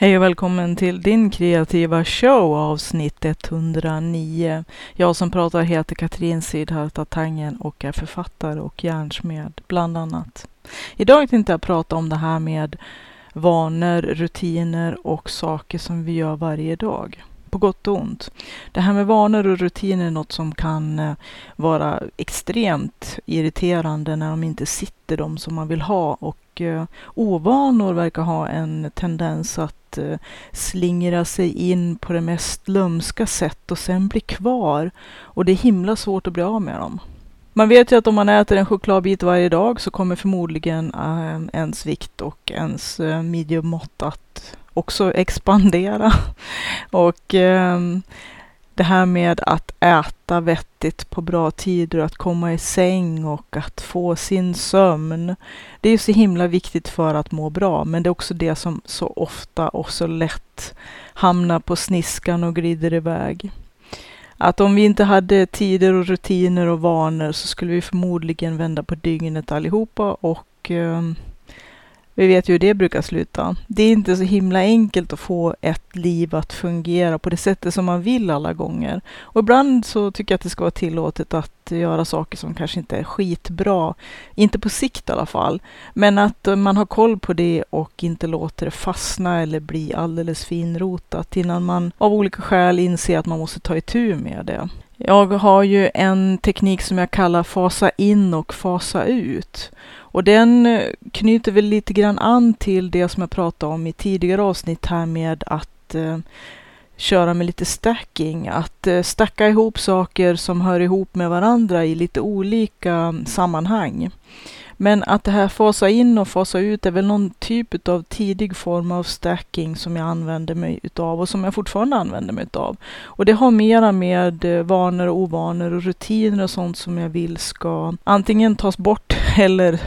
Hej och välkommen till din kreativa show avsnitt 109. Jag som pratar heter Katrin Sidharta Tangen och är författare och hjärnsmed bland annat. Idag tänkte jag prata om det här med vanor, rutiner och saker som vi gör varje dag. På gott och ont. Det här med vanor och rutiner är något som kan eh, vara extremt irriterande när de inte sitter de som man vill ha och eh, ovanor verkar ha en tendens att eh, slingra sig in på det mest lömska sätt och sen bli kvar. Och det är himla svårt att bli av med dem. Man vet ju att om man äter en chokladbit varje dag så kommer förmodligen eh, ens vikt och ens eh, midjemått att också expandera. Och Eh, det här med att äta vettigt på bra tider, att komma i säng och att få sin sömn. Det är ju så himla viktigt för att må bra, men det är också det som så ofta och så lätt hamnar på sniskan och glider iväg. Att om vi inte hade tider och rutiner och vanor så skulle vi förmodligen vända på dygnet allihopa och eh, vi vet ju hur det brukar sluta. Det är inte så himla enkelt att få ett liv att fungera på det sättet som man vill alla gånger. Och ibland så tycker jag att det ska vara tillåtet att göra saker som kanske inte är skitbra. Inte på sikt i alla fall. Men att man har koll på det och inte låter det fastna eller bli alldeles finrotat innan man av olika skäl inser att man måste ta itu med det. Jag har ju en teknik som jag kallar fasa in och fasa ut. Och den eh, knyter väl lite grann an till det som jag pratade om i tidigare avsnitt här med att eh, köra med lite stacking. Att eh, stacka ihop saker som hör ihop med varandra i lite olika sammanhang. Men att det här fasa in och fasa ut är väl någon typ av tidig form av stacking som jag använder mig utav och som jag fortfarande använder mig utav. Och det har mera med eh, vanor och ovanor och rutiner och sånt som jag vill ska antingen tas bort eller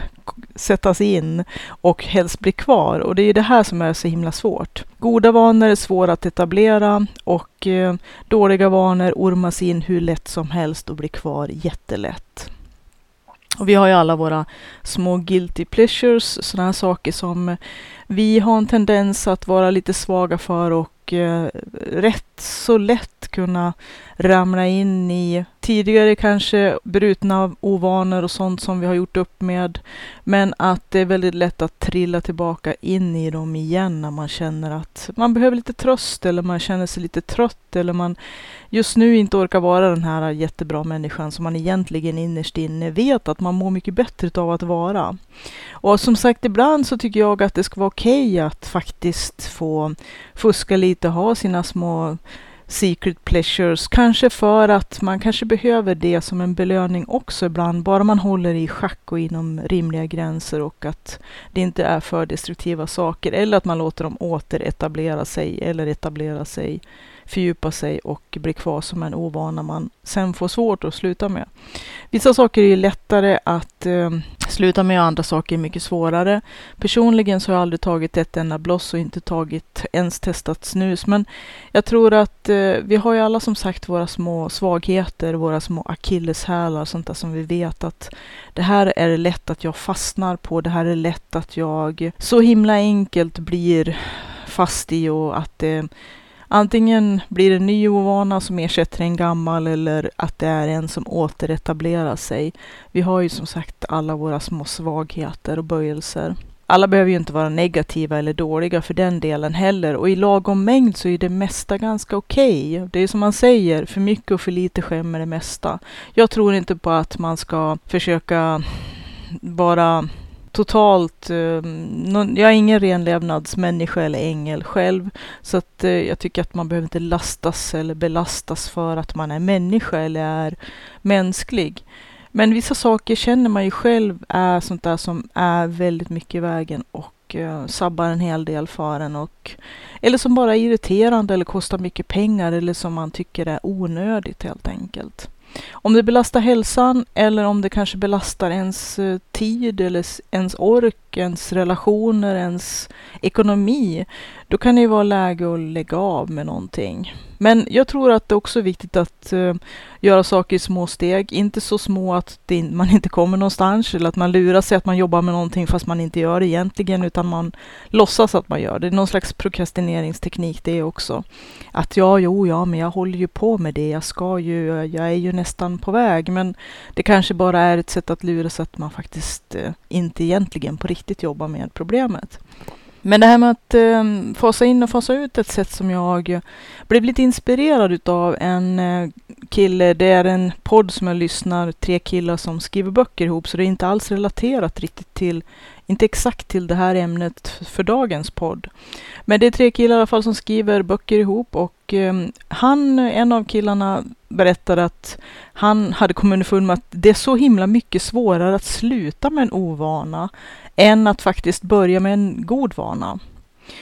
sättas in och helst bli kvar. Och det är det här som är så himla svårt. Goda vanor är svåra att etablera och eh, dåliga vanor ormas in hur lätt som helst och blir kvar jättelätt. Och vi har ju alla våra små guilty pleasures, sådana här saker som vi har en tendens att vara lite svaga för och eh, rätt så lätt kunna ramla in i tidigare kanske brutna ovanor och sånt som vi har gjort upp med. Men att det är väldigt lätt att trilla tillbaka in i dem igen när man känner att man behöver lite tröst eller man känner sig lite trött eller man just nu inte orkar vara den här jättebra människan som man egentligen innerst inne vet att man mår mycket bättre av att vara. Och som sagt, ibland så tycker jag att det ska vara okej okay att faktiskt få fuska lite, ha sina små secret pleasures. Kanske för att man kanske behöver det som en belöning också ibland. Bara man håller i schack och inom rimliga gränser och att det inte är för destruktiva saker. Eller att man låter dem återetablera sig eller etablera sig fördjupa sig och bli kvar som en ovana man sen får svårt att sluta med. Vissa saker är lättare att eh, sluta med andra saker är mycket svårare. Personligen så har jag aldrig tagit ett enda bloss och inte tagit ens testat snus. Men jag tror att eh, vi har ju alla som sagt våra små svagheter, våra små akilleshälar, sånt där som vi vet att det här är det lätt att jag fastnar på. Det här är lätt att jag så himla enkelt blir fast i och att det Antingen blir det en ny ovana som ersätter en gammal eller att det är en som återetablerar sig. Vi har ju som sagt alla våra små svagheter och böjelser. Alla behöver ju inte vara negativa eller dåliga för den delen heller och i lagom mängd så är det mesta ganska okej. Okay. Det är som man säger, för mycket och för lite skämmer det mesta. Jag tror inte på att man ska försöka vara totalt, eh, jag är ingen renlevnadsmänniska eller ängel själv. Så att eh, jag tycker att man behöver inte lastas eller belastas för att man är människa eller är mänsklig. Men vissa saker känner man ju själv är sånt där som är väldigt mycket i vägen och eh, sabbar en hel del för en. Och, eller som bara är irriterande eller kostar mycket pengar eller som man tycker är onödigt helt enkelt. Om det belastar hälsan eller om det kanske belastar ens eh, tid eller ens ork och ens relationer, ens ekonomi, då kan det ju vara läge att lägga av med någonting. Men jag tror att det också är viktigt att uh, göra saker i små steg, inte så små att det, man inte kommer någonstans eller att man lurar sig att man jobbar med någonting fast man inte gör det egentligen utan man låtsas att man gör det. Det är någon slags prokrastineringsteknik det också. Att ja, jo, ja, men jag håller ju på med det, jag ska ju, jag är ju nästan på väg, men det kanske bara är ett sätt att lura sig att man faktiskt uh, inte egentligen på riktigt jobba med problemet. Men det här med att eh, fasa in och fasa ut ett sätt som jag blev lite inspirerad utav en eh, kille. Det är en podd som jag lyssnar, tre killar som skriver böcker ihop, så det är inte alls relaterat riktigt till, inte exakt till det här ämnet för dagens podd. Men det är tre killar i alla fall som skriver böcker ihop och eh, han, en av killarna, berättade att han hade kommit underfund med att det är så himla mycket svårare att sluta med en ovana än att faktiskt börja med en god vana.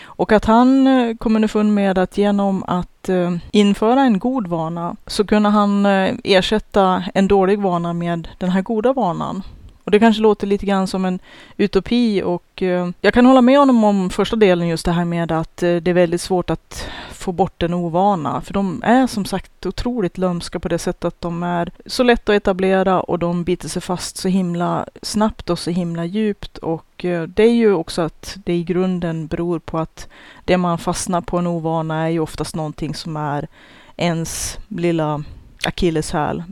Och att han eh, kom underfund med att genom att eh, införa en god vana så kunde han eh, ersätta en dålig vana med den här goda vanan. Och det kanske låter lite grann som en utopi och eh, jag kan hålla med honom om första delen just det här med att eh, det är väldigt svårt att få bort en ovana. För de är som sagt otroligt lömska på det sättet att de är så lätta att etablera och de biter sig fast så himla snabbt och så himla djupt. Och eh, det är ju också att det i grunden beror på att det man fastnar på en ovana är ju oftast någonting som är ens lilla akilleshäl.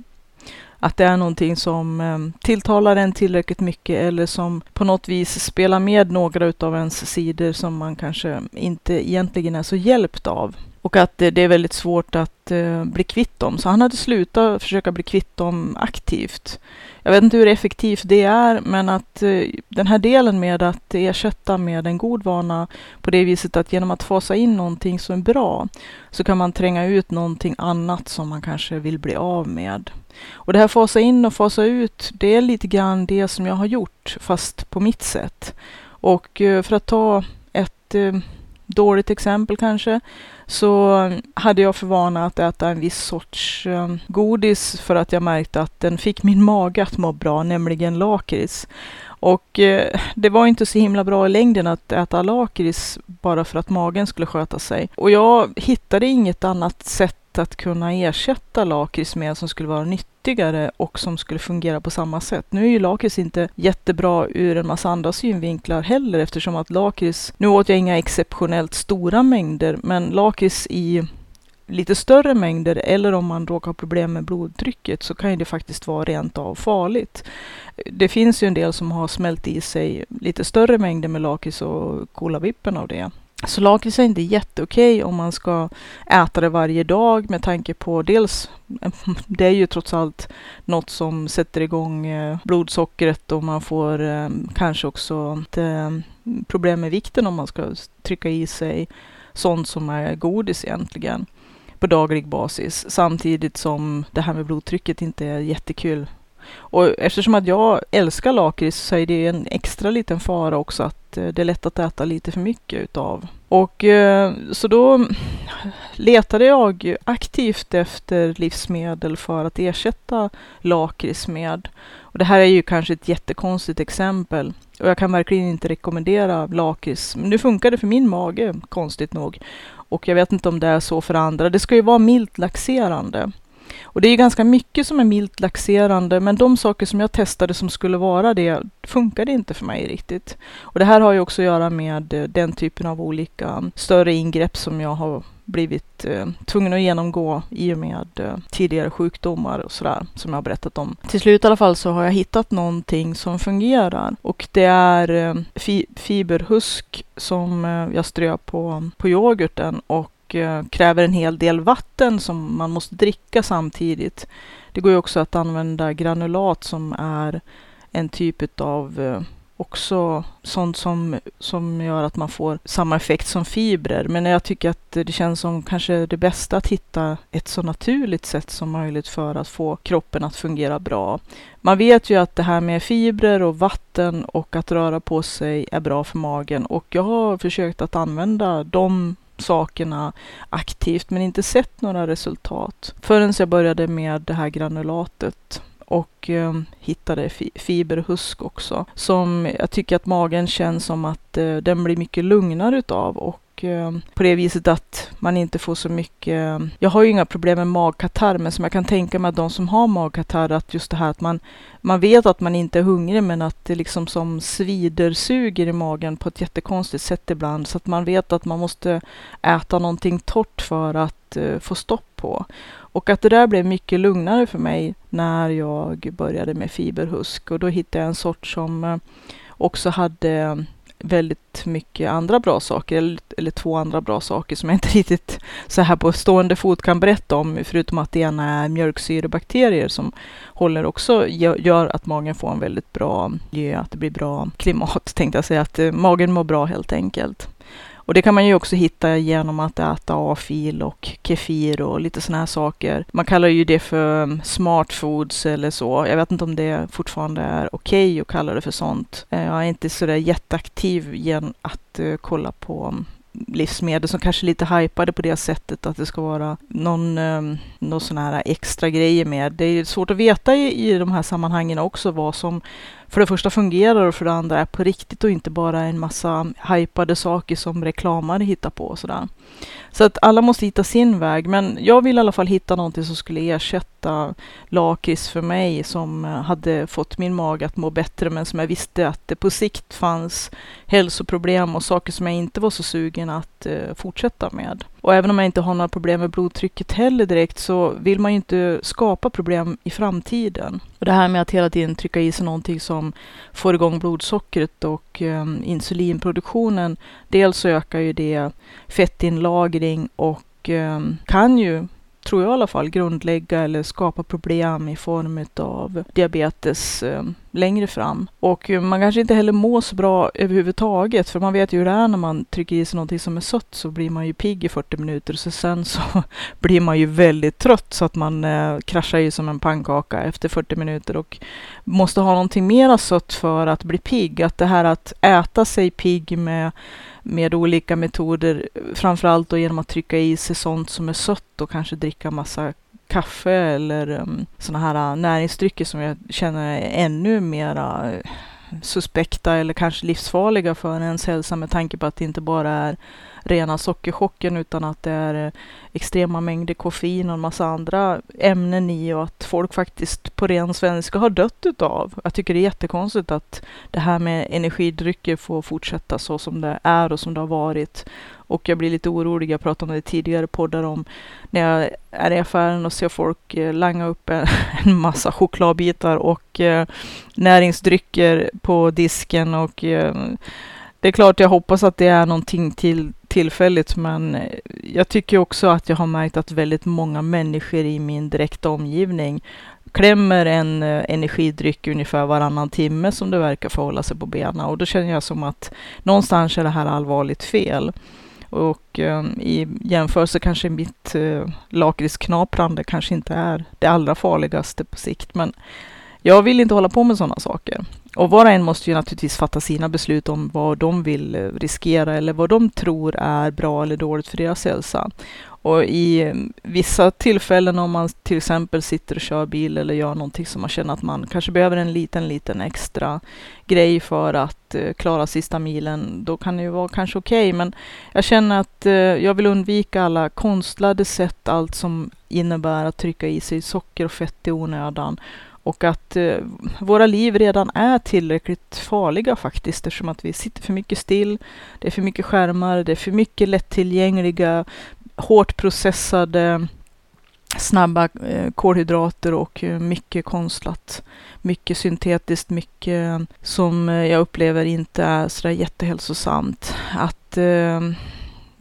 Att det är någonting som eh, tilltalar en tillräckligt mycket eller som på något vis spelar med några utav ens sidor som man kanske inte egentligen är så hjälpt av. Och att det, det är väldigt svårt att eh, bli kvitt dem. Så han hade slutat försöka bli kvitt dem aktivt. Jag vet inte hur effektivt det är, men att eh, den här delen med att ersätta med en god vana på det viset att genom att fasa in någonting som är bra så kan man tränga ut någonting annat som man kanske vill bli av med. Och det här fasa in och fasa ut, det är lite grann det som jag har gjort, fast på mitt sätt. Och eh, för att ta ett eh, dåligt exempel kanske, så hade jag för vana att äta en viss sorts eh, godis för att jag märkte att den fick min mage att må bra, nämligen lakrits. Och det var inte så himla bra i längden att äta lakrits bara för att magen skulle sköta sig. Och jag hittade inget annat sätt att kunna ersätta lakrits med som skulle vara nyttigare och som skulle fungera på samma sätt. Nu är ju lakrits inte jättebra ur en massa andra synvinklar heller eftersom att lakrits, nu åt jag inga exceptionellt stora mängder, men lakrits i lite större mängder eller om man råkar ha problem med blodtrycket så kan det faktiskt vara rent av farligt. Det finns ju en del som har smält i sig lite större mängder med lakrits och kolavippen av det. Så lakrits är inte jätteokej om man ska äta det varje dag med tanke på dels, det är ju trots allt något som sätter igång eh, blodsockret och man får eh, kanske också mm, problem med vikten om man ska trycka i sig sånt som är godis egentligen på daglig basis. Samtidigt som det här med blodtrycket inte är jättekul och eftersom att jag älskar lakrits så är det en extra liten fara också att eh, det är lätt att äta lite för mycket utav. Och eh, så då letade jag aktivt efter livsmedel för att ersätta lakrits med. Och det här är ju kanske ett jättekonstigt exempel och jag kan verkligen inte rekommendera lakrits. Men nu funkar det för min mage, konstigt nog. Och jag vet inte om det är så för andra. Det ska ju vara milt laxerande. Och det är ganska mycket som är milt laxerande, men de saker som jag testade som skulle vara det funkade inte för mig riktigt. Och det här har ju också att göra med eh, den typen av olika större ingrepp som jag har blivit eh, tvungen att genomgå i och med eh, tidigare sjukdomar och sådär som jag har berättat om. Till slut i alla fall så har jag hittat någonting som fungerar och det är eh, fi fiberhusk som eh, jag strör på, på yoghurten och Eh, kräver en hel del vatten som man måste dricka samtidigt. Det går ju också att använda granulat som är en typ av eh, också sånt som, som gör att man får samma effekt som fibrer. Men jag tycker att det känns som kanske det bästa att hitta ett så naturligt sätt som möjligt för att få kroppen att fungera bra. Man vet ju att det här med fibrer och vatten och att röra på sig är bra för magen och jag har försökt att använda de sakerna aktivt men inte sett några resultat förrän jag började med det här granulatet. och eh, hittade fi fiberhusk också. Som jag tycker att magen känns som att eh, den blir mycket lugnare utav och eh, på det viset att man inte får så mycket. Eh, jag har ju inga problem med magkatarr, men som jag kan tänka mig att de som har magkatarr, att just det här att man, man vet att man inte är hungrig, men att det liksom som svider, suger i magen på ett jättekonstigt sätt ibland, så att man vet att man måste äta någonting torrt för att uh, få stopp på. Och att det där blev mycket lugnare för mig när jag började med fiberhusk och då hittade jag en sort som uh, också hade väldigt mycket andra bra saker, eller, eller, två andra bra saker som jag inte riktigt så här på stående fot kan berätta om, förutom att det ena är mjölksyrebakterier som håller också, gör att magen får en väldigt bra miljö, att det blir bra klimat, tänkte jag säga, att eh, magen mår bra helt enkelt. Och det kan man ju också hitta genom att äta A-fil och kefir och lite sådana här saker. Man kallar ju det för smartfoods smart foods eller så. Jag vet inte om det fortfarande är okej okay att kalla det för sånt. Eh, jag är inte sådär jätteaktiv genom att eh, kolla på mm, livsmedel som kanske är lite hypade på det sättet att det ska vara någon, ehm, någon sån här extra grejer med. Det är svårt att veta i, i de här sammanhangen också vad som för det första fungerar och för det andra är på riktigt och inte bara en massa hypade saker som reklamare hittar på och sådär. Så att alla måste hitta sin väg, men jag vill i alla fall hitta någonting som skulle ersätta lakrits för mig som eh, hade fått min mage att må bättre, men som jag visste att det på sikt fanns hälsoproblem och saker som jag inte var så sugen att eh, fortsätta med. Och även om jag inte har några problem med blodtrycket heller direkt så vill man ju inte skapa problem i framtiden. Och det här med att hela tiden trycka i sig någonting som får igång blodsockret och eh, insulinproduktionen. Dels så ökar ju det fettinlagring och eh, kan ju tror jag i alla fall, grundlägga eller skapa problem i form av diabetes eh, längre fram. Och eh, man kanske inte heller mår så bra överhuvudtaget, för man vet ju hur det är när man trycker i sig någonting som är sött så blir man ju pigg i 40 minuter, så sen så blir man ju väldigt trött så att man eh, kraschar ju som en pannkaka efter 40 minuter och måste ha någonting mera sött för att bli pigg. Att det här att äta sig pigg med med olika metoder, framförallt då genom att trycka i sig sånt som är sött och kanske dricka massa kaffe eller um, sådana här uh, näringsdrycker som jag känner är ännu mera uh, suspekta eller kanske livsfarliga för ens hälsa med tanke på att det inte bara är rena sockerchocken utan att det är eh, extrema mängder koffein och en massa andra ämnen i och att folk faktiskt på ren svenska har dött utav. Jag tycker det är jättekonstigt att det här med energidrycker får fortsätta så som det är och som det har varit. Och jag blir lite orolig, jag pratade om det tidigare poddar om när jag är i affären och ser folk eh, langa upp en massa chokladbitar och eh, näringsdrycker på disken och eh, det är klart jag hoppas att det är någonting till tillfälligt, men eh, jag tycker också att jag har märkt att väldigt många människor i min direkta omgivning klämmer en eh, energidryck ungefär varannan timme som det verkar förhålla sig på benen och då känner jag som att någonstans är det här allvarligt fel. Och eh, i jämförelse kanske mitt eh, lakritsknaprande kanske inte är det allra farligaste på sikt, men jag vill inte hålla på med sådana saker. Och var och en måste ju naturligtvis fatta sina beslut om vad de vill eh, riskera eller vad de tror är bra eller dåligt för deras hälsa. Och i eh, vissa tillfällen om man till exempel sitter och kör bil eller gör någonting som man känner att man kanske behöver en liten, liten extra grej för att eh, klara sista milen, då kan det ju vara kanske okej. Okay. Men jag känner att jag vill undvika alla konstlade sätt, allt som innebär att trycka i sig socker och fett i onödan och att eh, våra liv redan är tillräckligt farliga faktiskt eftersom att vi sitter för mycket still. Det är för mycket skärmar, det är för mycket lättillgängliga, hårt processade, snabba eh, kolhydrater och eh, mycket konstlat. Mycket syntetiskt, mycket som eh, jag upplever inte är sådär jättehälsosamt. Att eh,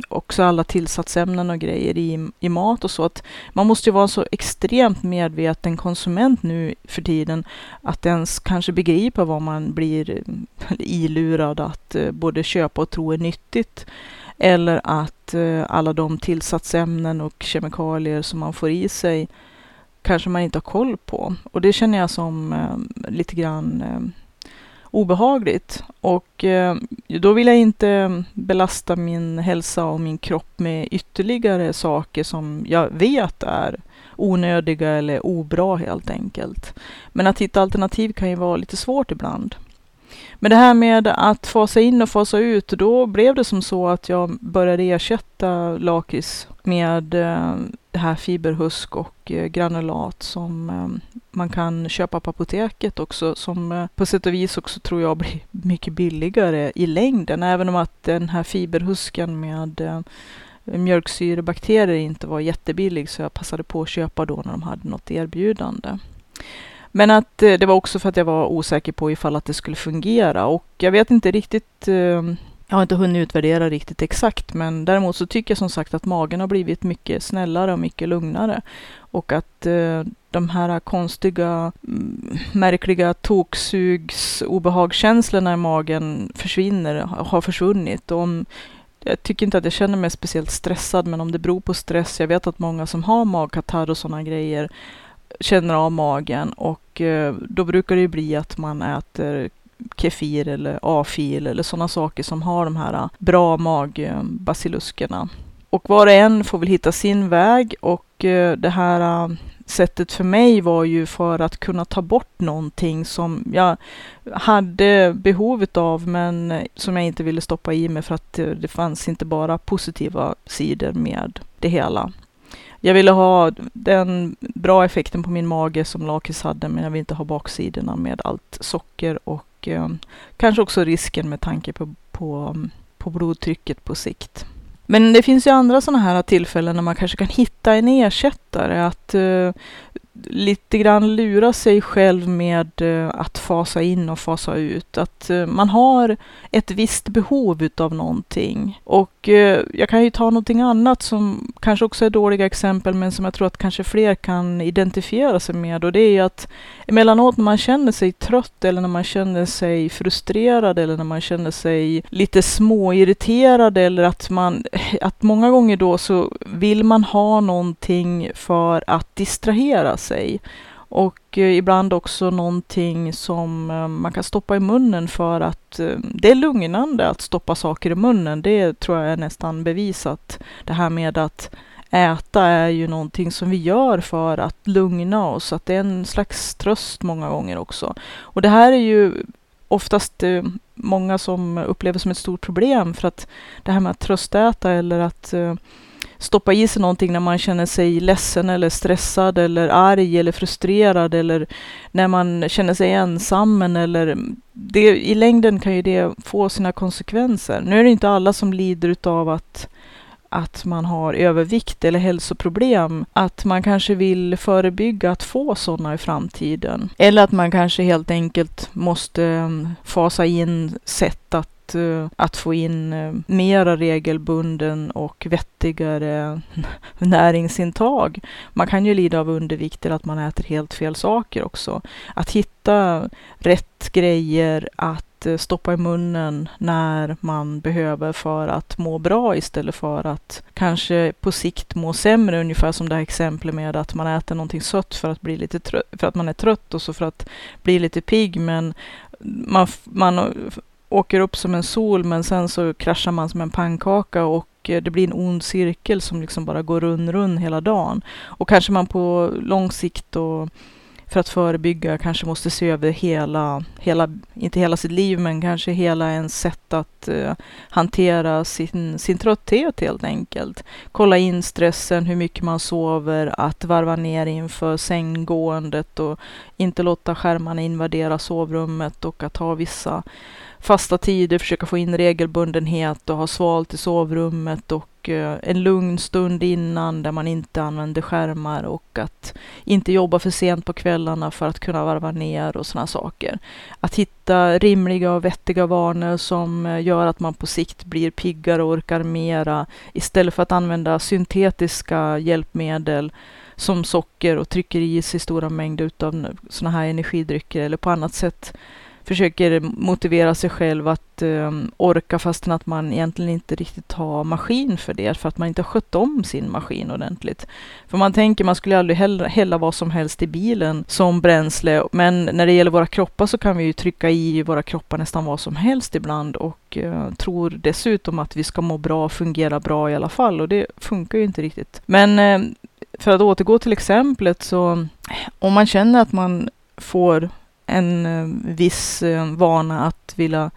också alla tillsatsämnen och grejer i, i mat och så. Att man måste ju vara så extremt medveten konsument nu för tiden att ens kanske begripa vad man blir eh, ilurad att eh, både köpa och tro är nyttigt. Eller att eh, alla de tillsatsämnen och kemikalier som man får i sig kanske man inte har koll på. Och det känner jag som eh, lite grann obehagligt. Och eh, då vill jag inte belasta min hälsa och min kropp med ytterligare saker som jag vet är onödiga eller obra helt enkelt. Men att hitta alternativ kan ju vara lite svårt ibland. Men det här med att fasa in och fasa ut, då blev det som så att jag började ersätta lakrits med eh, det här fiberhusk och eh, granulat som ehm, man kan köpa på apoteket också, som eh, på sätt och vis också tror jag blir mycket billigare i längden, även om att den här fiberhusken med eh, mjölksyrebakterier inte var jättebillig, så jag passade på att köpa då när de hade något erbjudande. Men att det var också för att jag var osäker på ifall att det skulle fungera och jag vet inte riktigt ehm, jag har inte hunnit utvärdera riktigt exakt, men däremot så tycker jag som sagt att magen har blivit mycket snällare och mycket lugnare. Och att eh, de här konstiga, mm, märkliga toksugs obehagskänslorna i magen försvinner, har försvunnit. Och om, jag tycker inte att jag känner mig speciellt stressad, men om det beror på stress, jag vet att många som har magkatarr och sådana grejer känner av magen och eh, då brukar det bli att man äter kefir eller afil eller sådana saker som har de här äh, bra magbasiluskerna. Och var och en får väl hitta sin väg och äh, det här äh, sättet för mig var ju för att kunna ta bort någonting som jag hade behovet av men som jag inte ville stoppa i mig för att det fanns inte bara positiva sidor med det hela. Jag ville ha den bra effekten på min mage som lakrits hade, men jag vill inte ha baksidorna med allt socker och eh, kanske också risken med tanke på, på, mm, på blodtrycket på sikt. Men det finns ju andra sådana här tillfällen när man kanske kan hitta en ersättare. Att eh, lite grann lura sig själv med eh, att fasa in och fasa ut. Att eh, man har ett visst behov utav någonting. Och eh, jag kan ju ta någonting annat som kanske också är dåliga exempel, men som jag tror att kanske fler kan identifiera sig med. Och det är ju att emellanåt när man känner sig trött eller när man känner sig frustrerad eller när man känner sig lite småirriterad eller att man, att många gånger då så vill man ha någonting för att distrahera sig. Och eh, ibland också någonting som eh, man kan stoppa i munnen för att eh, det är lugnande att stoppa saker i munnen. Det tror jag är nästan bevisat. Det här med att äta är ju någonting som vi gör för att lugna oss. Att det är en slags tröst många gånger också. Och det här är ju oftast många som upplever som ett stort problem för att det här med att tröstäta eller att stoppa i sig någonting när man känner sig ledsen eller stressad eller arg eller frustrerad eller när man känner sig ensam eller det, i längden kan ju det få sina konsekvenser. Nu är det inte alla som lider utav att att man har övervikt eller hälsoproblem, att man kanske vill förebygga att få sådana i framtiden. Eller att man kanske helt enkelt måste mm, fasa in sätt att Eh, att, få in eh, mera regelbunden och vettigare näringsintag. Man kan ju lida av undervikt eller att man äter helt fel saker också. Att hitta rätt grejer att eh, stoppa i munnen när man behöver för att må bra istället för att kanske på sikt må sämre. Ungefär som det här exemplet med att man äter någonting sött för att, bli lite trött, för att man är trött och så för att bli lite pigg. Men man, man åker upp som en sol men sen så kraschar man som en pannkaka och eh, det blir en ond cirkel som liksom bara går rund, rund hela dagen. Och kanske man på lång sikt och för att förebygga kanske måste se över hela, hela, inte hela sitt liv, men kanske hela ens sätt att uh, hantera sin, sin trötthet helt enkelt. Kolla in stressen, hur mycket man sover, att varva ner inför sänggåendet och inte låta skärmarna invadera sovrummet och att ha vissa fasta tider, försöka få in regelbundenhet och ha svalt i sovrummet och eh, en lugn stund innan där man inte använder skärmar och att inte jobba för sent på kvällarna för att kunna varva ner och sådana saker. Att hitta rimliga och vettiga vanor som eh, gör att man på sikt blir piggare och orkar mera istället för att använda syntetiska hjälpmedel som socker och trycker i sig stora mängder av sådana här energidrycker eller på annat sätt försöker motivera sig själv att um, orka fastän att man egentligen inte riktigt har maskin för det, för att man inte har skött om sin maskin ordentligt. För man tänker, man skulle aldrig hälla, hälla vad som helst i bilen som bränsle, men när det gäller våra kroppar så kan vi ju trycka i våra kroppar nästan vad som helst ibland och uh, tror dessutom att vi ska må bra, fungera bra i alla fall och det funkar ju inte riktigt. Men uh, för att återgå till exemplet så om man känner att man får en eh, viss eh, vana att vilja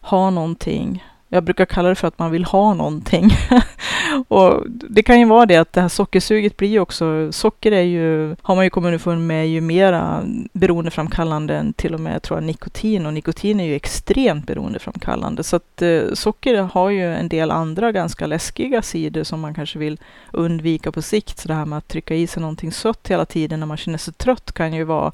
ha någonting. Jag brukar kalla det för att man vill ha någonting. och det kan ju vara det att det här sockersuget blir också, socker är ju, har man ju kommit underfund med, ju mera beroendeframkallande än till och med tror jag nikotin och nikotin är ju extremt beroendeframkallande. Så att eh, socker har ju en del andra ganska läskiga sidor som man kanske vill undvika på sikt. Så det här med att trycka i sig någonting sött hela tiden när man känner sig trött kan ju vara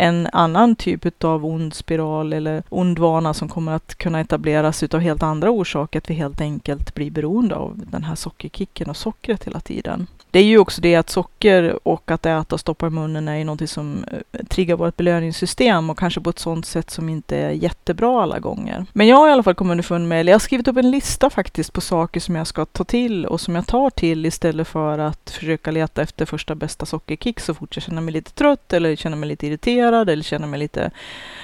en annan typ av ond spiral eller ond vana som kommer att kunna etableras utav helt andra orsaker. Att vi helt enkelt blir beroende av den här sockerkicken och sockret hela tiden det är ju också det att socker och att äta och stoppa i munnen är ju någonting som eh, triggar vårt belöningssystem och kanske på ett sådant sätt som inte är jättebra alla gånger. Men jag har i alla fall kommit underfund med, eller jag har skrivit upp en lista faktiskt på saker som jag ska ta till och som jag tar till istället för att försöka leta efter första bästa sockerkick så fort jag känner mig lite trött eller känner mig lite irriterad eller känner mig lite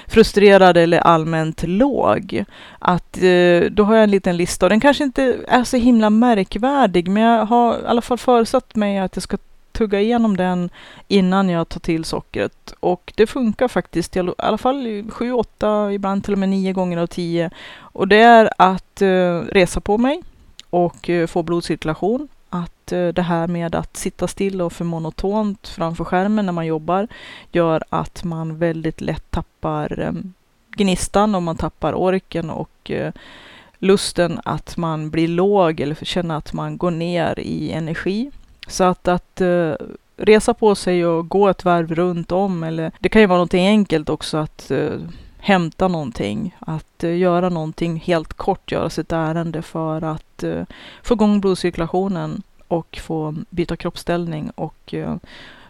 frustrerad eller allmänt låg. Att eh, då har jag en liten lista och den kanske inte är så himla märkvärdig men jag har i alla fall förutsatt mig att jag ska tugga igenom den innan jag tar till sockret. Och det funkar faktiskt i alla fall sju, åtta, ibland till och med nio gånger av tio. Och det är att eh, resa på mig och eh, få blodcirkulation. Eh, det här med att sitta still och för monotont framför skärmen när man jobbar gör att man väldigt lätt tappar ehm, gnistan och man tappar orken och eh, lusten att man blir låg eller känner att man går ner i energi. Så att, att eh, resa på sig och gå ett varv runt om, eller det kan ju vara någonting enkelt också att hämta någonting, att göra någonting helt kort, göra sitt ärende för att få igång blodcirkulationen och få byta kroppsställning och eh,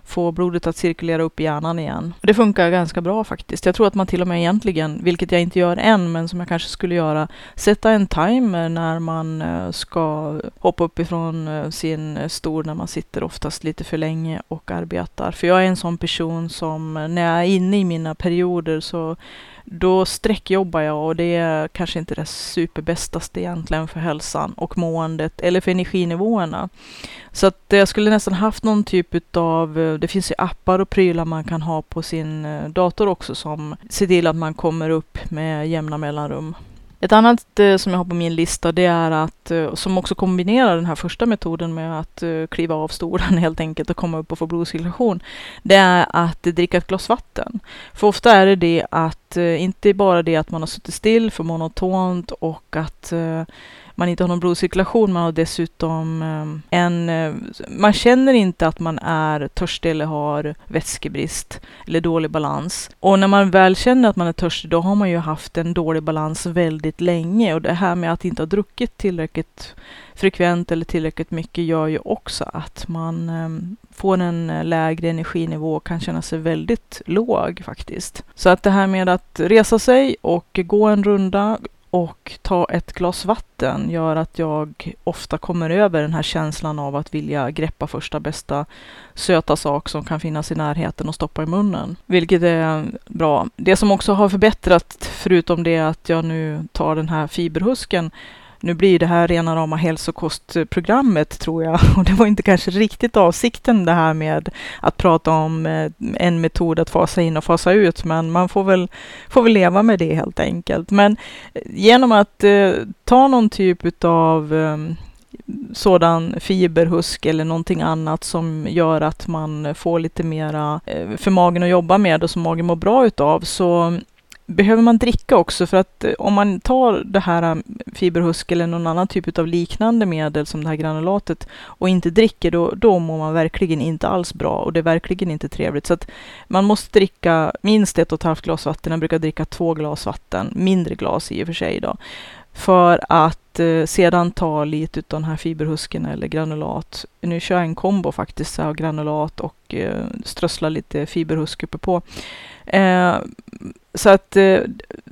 få blodet att cirkulera upp i hjärnan igen. Det funkar ganska bra faktiskt. Jag tror att man till och med egentligen, vilket jag inte gör än, men som jag kanske skulle göra, sätta en timer när man eh, ska hoppa upp ifrån eh, sin stol när man sitter oftast lite för länge och arbetar. För jag är en sån person som när jag är inne i mina perioder så då sträckjobbar jag och det är kanske inte det superbästaste egentligen för hälsan och måendet eller för energinivåerna. Så att jag skulle nästan haft någon typ av, eh, det finns ju appar och prylar man kan ha på sin eh, dator också som ser till att man kommer upp med jämna mellanrum. Ett annat eh, som jag har på min lista det är att, eh, som också kombinerar den här första metoden med att eh, kliva av stolen helt enkelt och komma upp och få blodcirkulation. Det är att dricka ett glas vatten. För ofta är det det att, eh, inte bara det att man har suttit still för monotont och att eh, man inte har någon blodcirkulation. Man har dessutom ehm, en... Eh, man känner inte att man är törstig eller har vätskebrist eller dålig balans. Och när man väl känner att man är törstig, då har man ju haft en dålig balans väldigt länge. Och det här med att inte ha druckit tillräckligt frekvent eller tillräckligt mycket gör ju också att man ehm, får en eh, lägre energinivå och kan känna sig väldigt låg faktiskt. Så att det här med att resa sig och gå en runda, och ta ett glas vatten gör att jag ofta kommer över den här känslan av att vilja greppa första bästa söta sak som kan finnas i närheten och stoppa i munnen. Vilket är bra. Det som också har förbättrat, förutom det att jag nu tar den här fiberhusken, nu blir det här rena rama hälsokostprogrammet tror jag och det var inte kanske riktigt avsikten det här med att prata om eh, en metod att fasa in och fasa ut, men man får väl, får väl leva med det helt enkelt. Men eh, genom att eh, ta någon typ av eh, sådan fiberhusk eller någonting annat som gör att man får lite mera eh, för magen att jobba med och som magen mår bra utav så behöver man dricka också? För att eh, om man tar det här um, fiberhusk eller någon annan typ av liknande medel som det här granulatet och inte dricker, då, då mår man verkligen inte alls bra och det är verkligen inte trevligt. Så att man måste dricka minst ett och ett halvt glas vatten. Jag brukar dricka två glas vatten, mindre glas i och för sig då, för att eh, sedan ta lite av den här fiberhusken eller granulat. Nu kör jag en kombo faktiskt, så granulat och eh, strössla lite fiberhusk uppe på Eh, så att eh,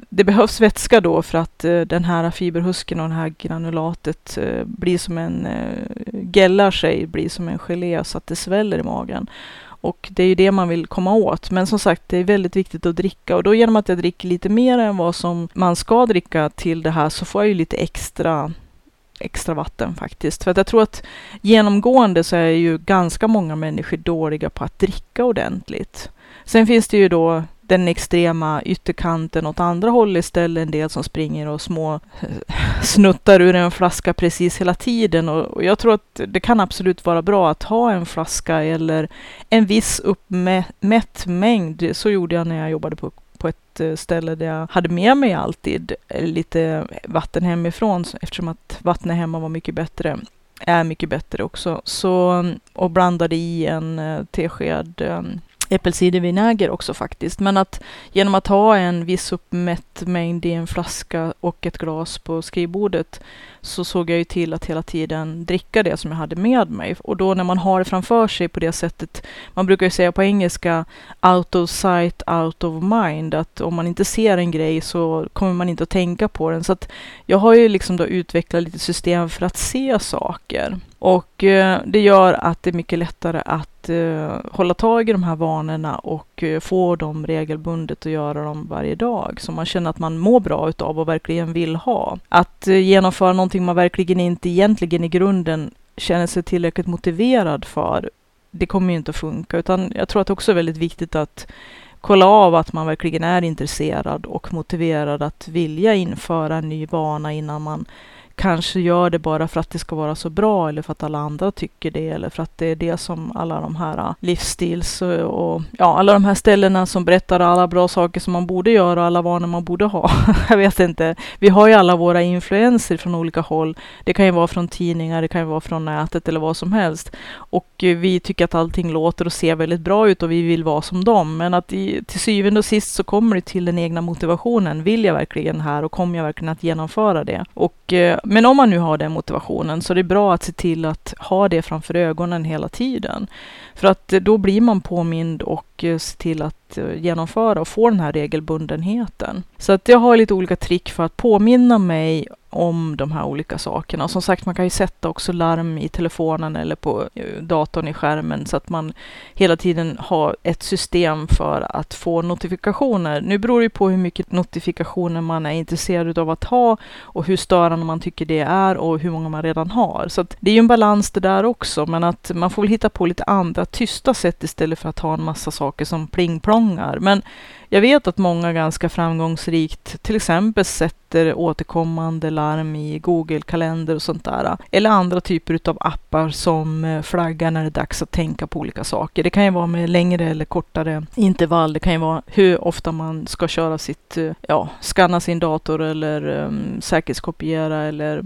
det behövs vätska då för att eh, den här fiberhusken och det här granulatet eh, blir som en, eh, gällar sig, blir som en gelé så att det sväller i magen. Och det är ju det man vill komma åt. Men som sagt, det är väldigt viktigt att dricka och då genom att jag dricker lite mer än vad som man ska dricka till det här så får jag ju lite extra extra vatten faktiskt. För att jag tror att genomgående så är ju ganska många människor dåliga på att dricka ordentligt. Sen finns det ju då den extrema ytterkanten åt andra håll istället. En del som springer och små snuttar ur en flaska precis hela tiden. Och, jag tror att det kan absolut vara bra att ha en flaska eller en viss uppmätt mängd. Så gjorde jag när jag jobbade på på ett eh, ställe där jag hade med mig alltid lite vatten hemifrån eftersom att vattnet hemma var mycket bättre är mycket bättre också. Så, och blandade i en eh, tesked eh, äppelcidervinäger också faktiskt. Men att genom att ha en viss uppmätt mängd i en flaska och ett glas på skrivbordet så såg jag ju till att hela tiden dricka det som jag hade med mig. Och då när man har det framför sig på det sättet, man brukar ju säga på engelska out of sight, out of mind, att om man inte ser en grej så kommer man inte att tänka på den. Så att jag har ju liksom då utvecklat lite system för att se saker. Och eh, det gör att det är mycket lättare att eh, hålla tag i de här vanorna och eh, få dem regelbundet och göra dem varje dag. Som man känner att man mår bra utav och verkligen vill ha. Att eh, genomföra någonting man verkligen inte egentligen i grunden känner sig tillräckligt motiverad för, det kommer ju inte att funka. Utan jag tror att det också är väldigt viktigt att kolla av att man verkligen är intresserad och motiverad att vilja införa en ny vana innan man kanske gör det bara för att det ska vara så bra eller för att alla andra tycker det eller för att det är det som alla de här äh, livsstils och ja, alla de här ställena som berättar alla bra saker som man borde göra och alla vanor man borde ha. Jag vet inte. Vi har ju alla våra influenser från olika håll. Det kan ju vara från tidningar, det kan ju vara från nätet eller vad som helst. Och eh, vi tycker att allting låter och ser väldigt bra ut och vi vill vara som dem. Men att i, till syvende och sist så kommer det till den egna motivationen. Vill jag verkligen här och kommer jag verkligen att genomföra det? Och eh, men om man nu har den motivationen så är det bra att se till att ha det framför ögonen hela tiden. För att eh, då blir man påmind och eh, ser till att eh, genomföra och få den här regelbundenheten. Så att jag har lite olika trick för att påminna mig om de här olika sakerna. Som sagt, man kan ju sätta också larm i telefonen eller på datorn i skärmen så att man hela tiden har ett system för att få notifikationer. Nu beror det på hur mycket notifikationer man är intresserad av att ha och hur störande man tycker det är och hur många man redan har. Så det är ju en balans det där också, men att man får väl hitta på lite andra tysta sätt istället för att ha en massa saker som plingplongar. Men jag vet att många ganska framgångsrikt till exempel sätter återkommande larm i Google-kalender och sånt där. Eller andra typer av appar som eh, flaggar när det är dags att tänka på olika saker. Det kan ju vara med längre eller kortare intervall. Det kan ju vara hur ofta man ska köra sitt, eh, ja, skanna sin dator eller um, säkerhetskopiera eller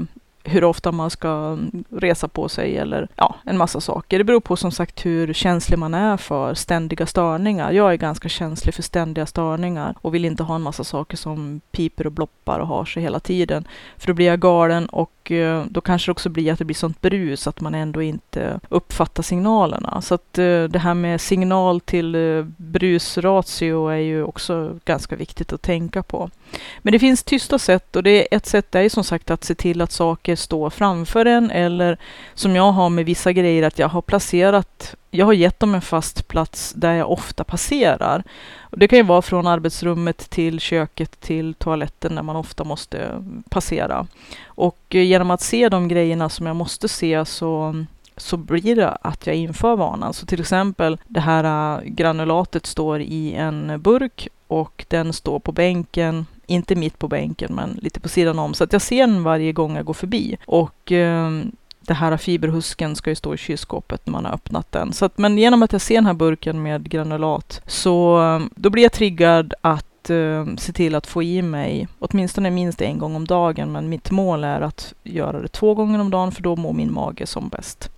hur ofta man ska resa på sig eller ja, en massa saker. Det beror på som sagt hur känslig man är för ständiga störningar. Jag är ganska känslig för ständiga störningar och vill inte ha en massa saker som piper och bloppar och har sig hela tiden. För då blir jag galen och eh, då kanske det också blir att det blir sånt brus att man ändå inte uppfattar signalerna. Så att eh, det här med signal till eh, brusratio är ju också ganska viktigt att tänka på. Men det finns tysta sätt och det är ett sätt är ju som sagt att se till att saker står framför en eller som jag har med vissa grejer att jag har placerat, jag har gett dem en fast plats där jag ofta passerar. Och det kan ju vara från arbetsrummet till köket till toaletten där man ofta måste passera. Och eh, genom att se de grejerna som jag måste se så så blir det att jag inför vanan. Så till exempel det här eh, granulatet står i en burk och den står på bänken inte mitt på bänken, men lite på sidan om. Så att jag ser den varje gång jag går förbi. Och eh, det här fiberhusken ska ju stå i kylskåpet när man har öppnat den. Så att, men genom att jag ser den här burken med granulat så ehm, då blir jag triggad att ehm, se till att få i mig åtminstone minst en gång om dagen. Men mitt mål är att göra det två gånger om dagen för då mår min mage som bäst.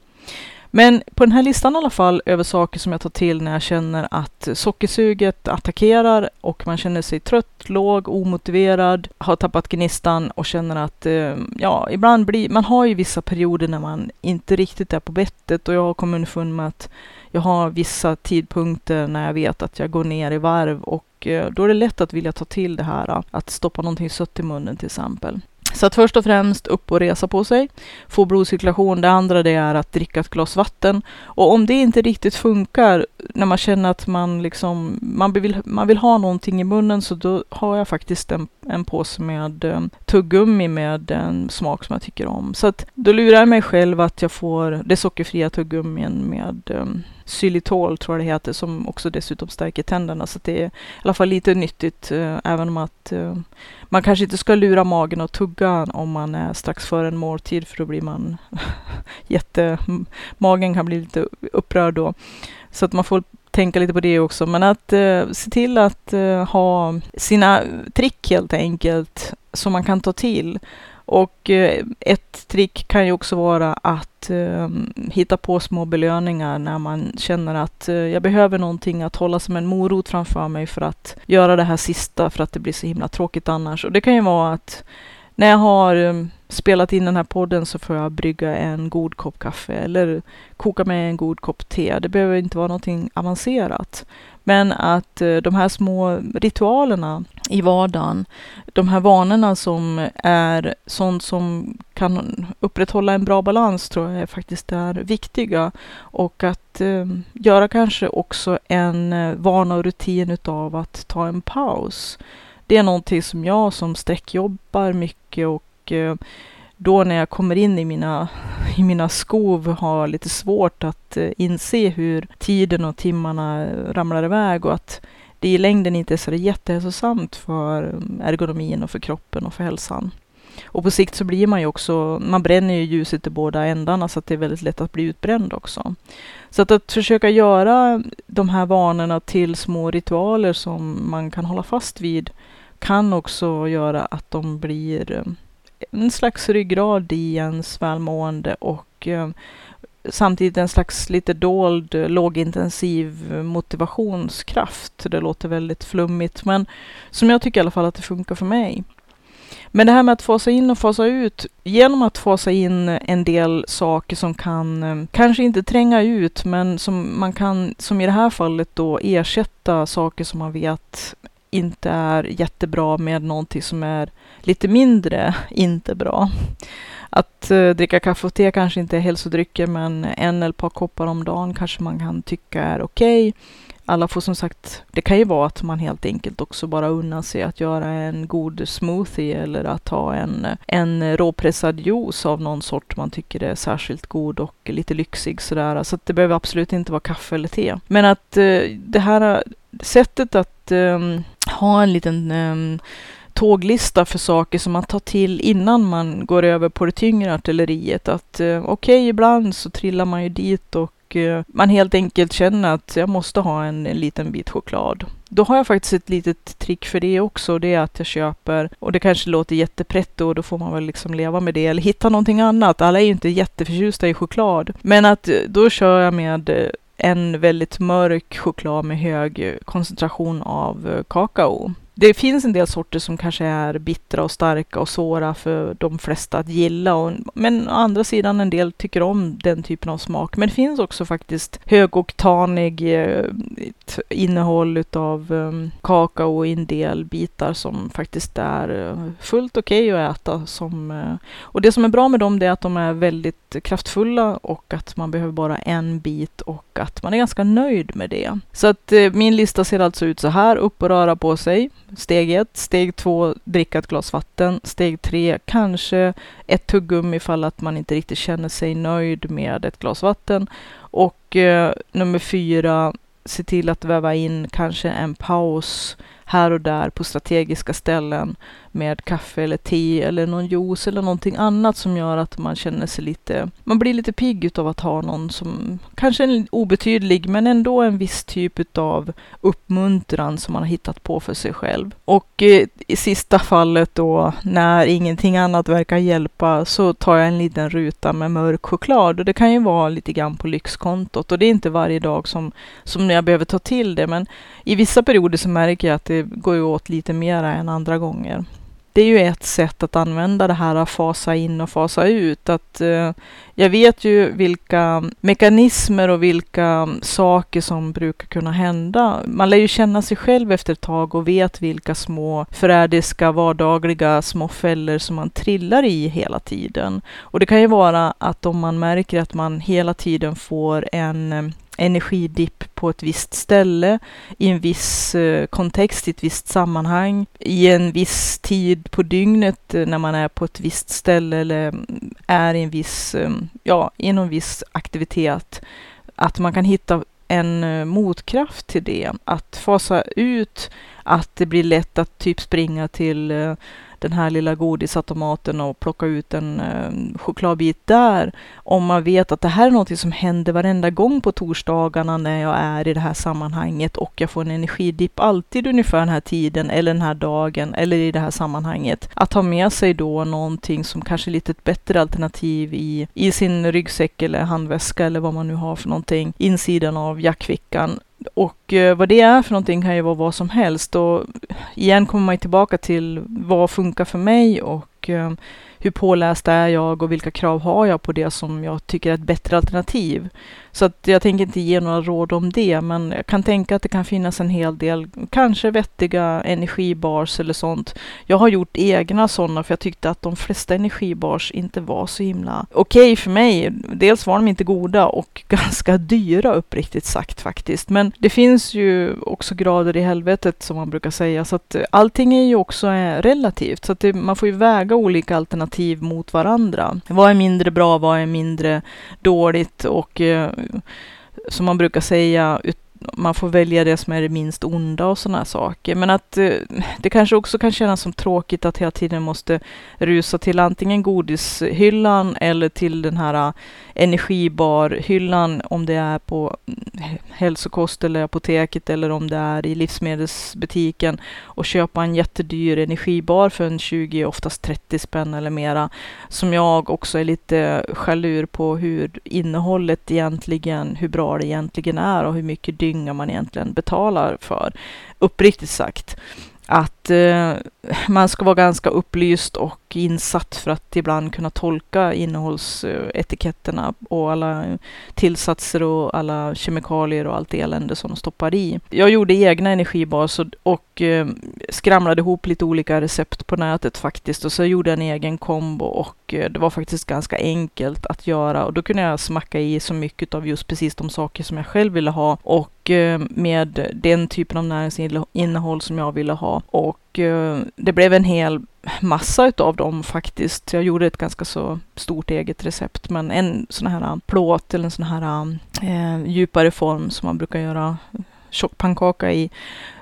Men på den här listan i alla fall över saker som jag tar till när jag känner att sockersuget attackerar och man känner sig trött, låg, omotiverad, har tappat gnistan och känner att eh, ja, ibland blir man har ju vissa perioder när man inte riktigt är på bettet och jag har kommit underfund med att jag har vissa tidpunkter när jag vet att jag går ner i varv och eh, då är det lätt att vilja ta till det här att stoppa någonting sött i munnen till exempel. Så att först och främst upp och resa på sig, få blodcirkulation. Det andra det är att dricka ett glas vatten. Och om det inte riktigt funkar när man känner att man liksom, man vill, man vill ha någonting i munnen så då har jag faktiskt en, en påse med um, tuggummi med en smak som jag tycker om. Så att då lurar jag mig själv att jag får det sockerfria tuggummin med um, xylitol tror jag det heter, som också dessutom stärker tänderna. Så det är i alla fall lite nyttigt, eh, även om att eh, man kanske inte ska lura magen och tugga om man är strax före en måltid, för då blir man jätte... Magen kan bli lite upprörd då. Så att man får tänka lite på det också. Men att eh, se till att eh, ha sina trick helt enkelt som man kan ta till. Och eh, ett trick kan ju också vara att ehm, hitta på små belöningar när man känner att eh, jag behöver någonting att hålla som en morot framför mig för att göra det här sista för att det blir så himla tråkigt annars. Och det kan ju vara att när jag har um, spelat in den här podden så får jag brygga en god kopp kaffe eller koka mig en god kopp te. Det behöver inte vara någonting avancerat. Men att eh, de här små ritualerna i vardagen, de här vanorna som är sånt som kan upprätthålla en bra balans tror jag faktiskt är viktiga. Och att eh, göra kanske också en eh, vana och rutin utav att ta en paus. Det är någonting som jag som sträckjobbar mycket och eh, då när jag kommer in i mina, i mina skov har lite svårt att eh, inse hur tiden och timmarna ramlar iväg och att det i längden inte är så jättehälsosamt för eh, ergonomin och för kroppen och för hälsan. Och på sikt så blir man ju också, man bränner ju ljuset i båda ändarna så att det är väldigt lätt att bli utbränd också. Så att, att försöka göra de här vanorna till små ritualer som man kan hålla fast vid kan också göra att de blir eh, en slags ryggrad i ens välmående och eh, samtidigt en slags lite dold eh, lågintensiv motivationskraft. Det låter väldigt flummigt, men som jag tycker i alla fall att det funkar för mig. Men det här med att fasa in och fasa ut, genom att fasa in en del saker som kan, kanske inte tränga ut, men som man kan, som i det här fallet då ersätta saker som man vet inte är jättebra med någonting som är lite mindre inte bra. Att eh, dricka kaffe och te kanske inte är hälsodrycker, men en eller ett par koppar om dagen kanske man kan tycka är okej. Okay. Alla får som sagt, det kan ju vara att man helt enkelt också bara unnar sig att göra en god smoothie eller att ha en, en råpressad juice av någon sort man tycker är särskilt god och lite lyxig sådär. Så att det behöver absolut inte vara kaffe eller te. Men att eh, det här eh, sättet att um, ha en liten um, tåglista för saker som man tar till innan man går över på det tyngre artilleriet. Att uh, okej, okay, ibland så trillar man ju dit och uh, man helt enkelt känner att jag måste ha en, en, liten bit choklad. Då har jag faktiskt ett litet trick för det också. Det är att jag köper, och det kanske låter jättepretto och då får man väl liksom leva med det eller hitta någonting annat. Alla är ju inte jätteförtjusta i choklad. Men att eh, då kör jag med en väldigt mörk choklad med hög koncentration av kakao. Det finns en del sorter som kanske är bittra och starka och svåra för de flesta att gilla. Och, men å andra sidan en del tycker om den typen av smak. Men det finns också faktiskt högoktanig eh, innehåll utav eh, kakao i en del bitar som faktiskt är eh, fullt okej okay att äta. Som, eh, och det som är bra med dem är att de är väldigt kraftfulla och att man behöver bara en bit och att man är ganska nöjd med det. Så att eh, min lista ser alltså ut så här. Upp och röra på sig Steg ett. Steg två, dricka ett glas vatten. Steg tre, kanske ett tuggummi ifall att man inte riktigt känner sig nöjd med ett glas vatten. Och eh, nummer fyra, se till att väva in kanske en paus här och där på strategiska ställen med kaffe eller te eller någon juice eller någonting annat som gör att man känner sig lite, man blir lite pigg utav att ha någon som kanske är obetydlig men ändå en viss typ av uppmuntran som man har hittat på för sig själv. Och eh, i sista fallet då när ingenting annat verkar hjälpa så tar jag en liten ruta med mörk choklad. Och det kan ju vara lite grann på lyxkontot. Och det är inte varje dag som, som jag behöver ta till det. Men i vissa perioder så märker jag att det går ju åt lite mera än andra gånger det är ju ett sätt att använda det här att fasa in och fasa ut. Att, eh, jag vet ju vilka mekanismer och vilka saker som brukar kunna hända. Man lär ju känna sig själv efter ett tag och vet vilka små förrädiska vardagliga små fällor som man trillar i hela tiden. Och det kan ju vara att om man märker att man hela tiden får en eh, energidipp på ett visst ställe, i en viss eh, kontext, i ett visst sammanhang, i en viss tid på dygnet eh, när man är på ett visst ställe eller mm, är i en viss, mm, ja, i någon viss aktivitet. Att man kan hitta en eh, motkraft till det. Att fasa ut att det blir lätt att typ springa till den här lilla godisautomaten och plocka ut en eh, chokladbit där. Om man vet att det här är något som händer varenda gång på torsdagarna när jag är i det här sammanhanget och jag får en energidipp alltid ungefär den här tiden eller den här dagen eller i det här sammanhanget. Att ha med sig då någonting som kanske är lite ett bättre alternativ i, i sin ryggsäck eller handväska eller vad man nu har för någonting. Insidan av jackfickan och eh, vad det är för någonting kan ju vara vad som helst. Och igen kommer man tillbaka till vad funkar för mig och eh, hur påläst är jag och vilka krav har jag på det som jag tycker är ett bättre alternativ. Så att jag tänker inte ge några råd om det, men jag kan tänka att det kan finnas en hel del, kanske vettiga energibars eller sånt. Jag har gjort egna sådana för jag tyckte att de flesta energibars inte var så himla okej okay för mig. Dels var de inte goda och ganska dyra uppriktigt sagt faktiskt. Men det finns ju också grader i helvetet som man brukar säga, så att allting är ju också eh, relativt. Så att det, man får ju väga olika alternativ mot varandra. Vad är mindre bra? Vad är mindre dåligt? Och eh, som man brukar säga, man får välja det som är det minst onda och sådana saker. Men att eh, det kanske också kan kännas som tråkigt att hela tiden måste rusa till antingen godishyllan eller till den här energibarhyllan om det är på mm, hälsokost eller apoteket eller om det är i livsmedelsbutiken och köpa en jättedyr energibar för en 20, oftast 30 spänn eller mera. Som jag också är lite jalur på hur innehållet egentligen, hur bra det egentligen är och hur mycket dynga man egentligen betalar för. Uppriktigt sagt att eh, man ska vara ganska upplyst och insatt för att ibland kunna tolka innehållsetiketterna och alla tillsatser och alla kemikalier och allt elände som de stoppar i. Jag gjorde egna energibaser och, eh, skramlade ihop lite olika recept på nätet faktiskt. Och så gjorde jag en egen kombo och eh, det var faktiskt ganska enkelt att göra. Och då kunde jag smacka i så mycket av just precis de saker som jag själv ville ha och eh, med den typen av näringsinnehåll som jag ville ha. Och det blev en hel massa utav dem faktiskt. Jag gjorde ett ganska så stort eget recept, men en sån här eh, plåt eller en sån här eh, djupare form som man brukar göra tjockpannkaka i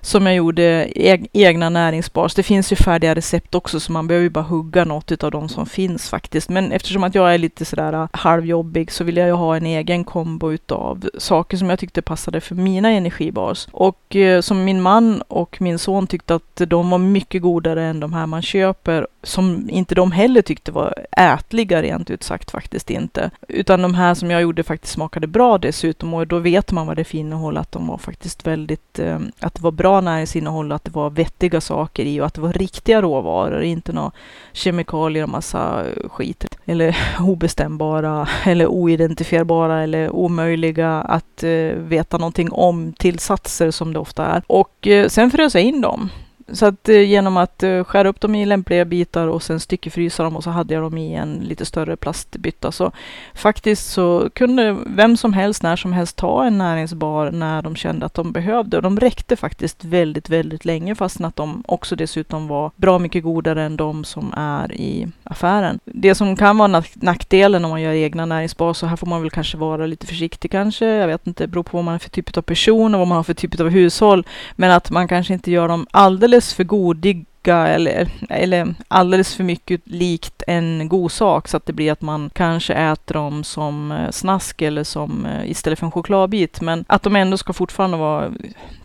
som jag gjorde egna näringsbars. Det finns ju färdiga recept också så man behöver ju bara hugga något av de som finns faktiskt. Men eftersom att jag är lite sådär äh, halvjobbig så vill jag ju ha en egen kombo utav saker som jag tyckte passade för mina energibars. Och eh, som min man och min son tyckte att de var mycket godare än de här man köper som inte de heller tyckte var ätliga rent ut sagt faktiskt inte. Utan de här som jag gjorde faktiskt smakade bra dessutom och då vet man vad det är för innehåll att de var faktiskt väldigt, eh, att det var bra bra näringsinnehåll, att det var vettiga saker i och att det var riktiga råvaror, inte några kemikalier och massa skit. Eller obestämbara eller oidentifierbara eller omöjliga att eh, veta någonting om tillsatser som det ofta är. Och eh, sen frös jag in dem så att eh, genom att eh, skära upp dem i lämpliga bitar och sen styckefrysa dem och så hade jag dem i en lite större plastbytta. Så faktiskt så kunde vem som helst när som helst ta en näringsbar när de kände att de behövde. Och de räckte faktiskt väldigt, väldigt länge fastän att de också dessutom var bra mycket godare än de som är i affären. Det som kan vara nackdelen om man gör egna näringsbar, så här får man väl kanske vara lite försiktig kanske. Jag vet inte, det beror på vad man är för typ av person och vad man har för typ av hushåll. Men att man kanske inte gör dem alldeles för godiga eller, eller alldeles för mycket likt en god sak så att det blir att man kanske äter dem som eh, snask eller som eh, istället för en chokladbit. Men att de ändå ska fortfarande vara,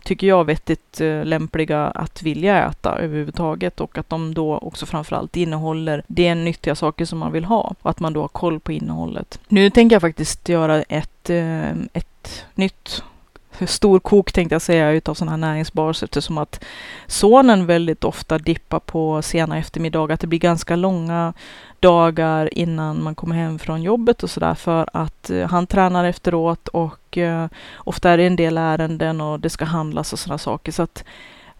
tycker jag, vettigt eh, lämpliga att vilja äta överhuvudtaget och att de då också framförallt innehåller de nyttiga saker som man vill ha och att man då har koll på innehållet. Nu tänker jag faktiskt göra ett, ett nytt storkok tänkte jag säga utav sådana här näringsbars eftersom att sonen väldigt ofta dippar på sena eftermiddagar. Att det blir ganska långa dagar innan man kommer hem från jobbet och sådär för att eh, han tränar efteråt och eh, ofta är det en del ärenden och det ska handlas och sådana saker. Så att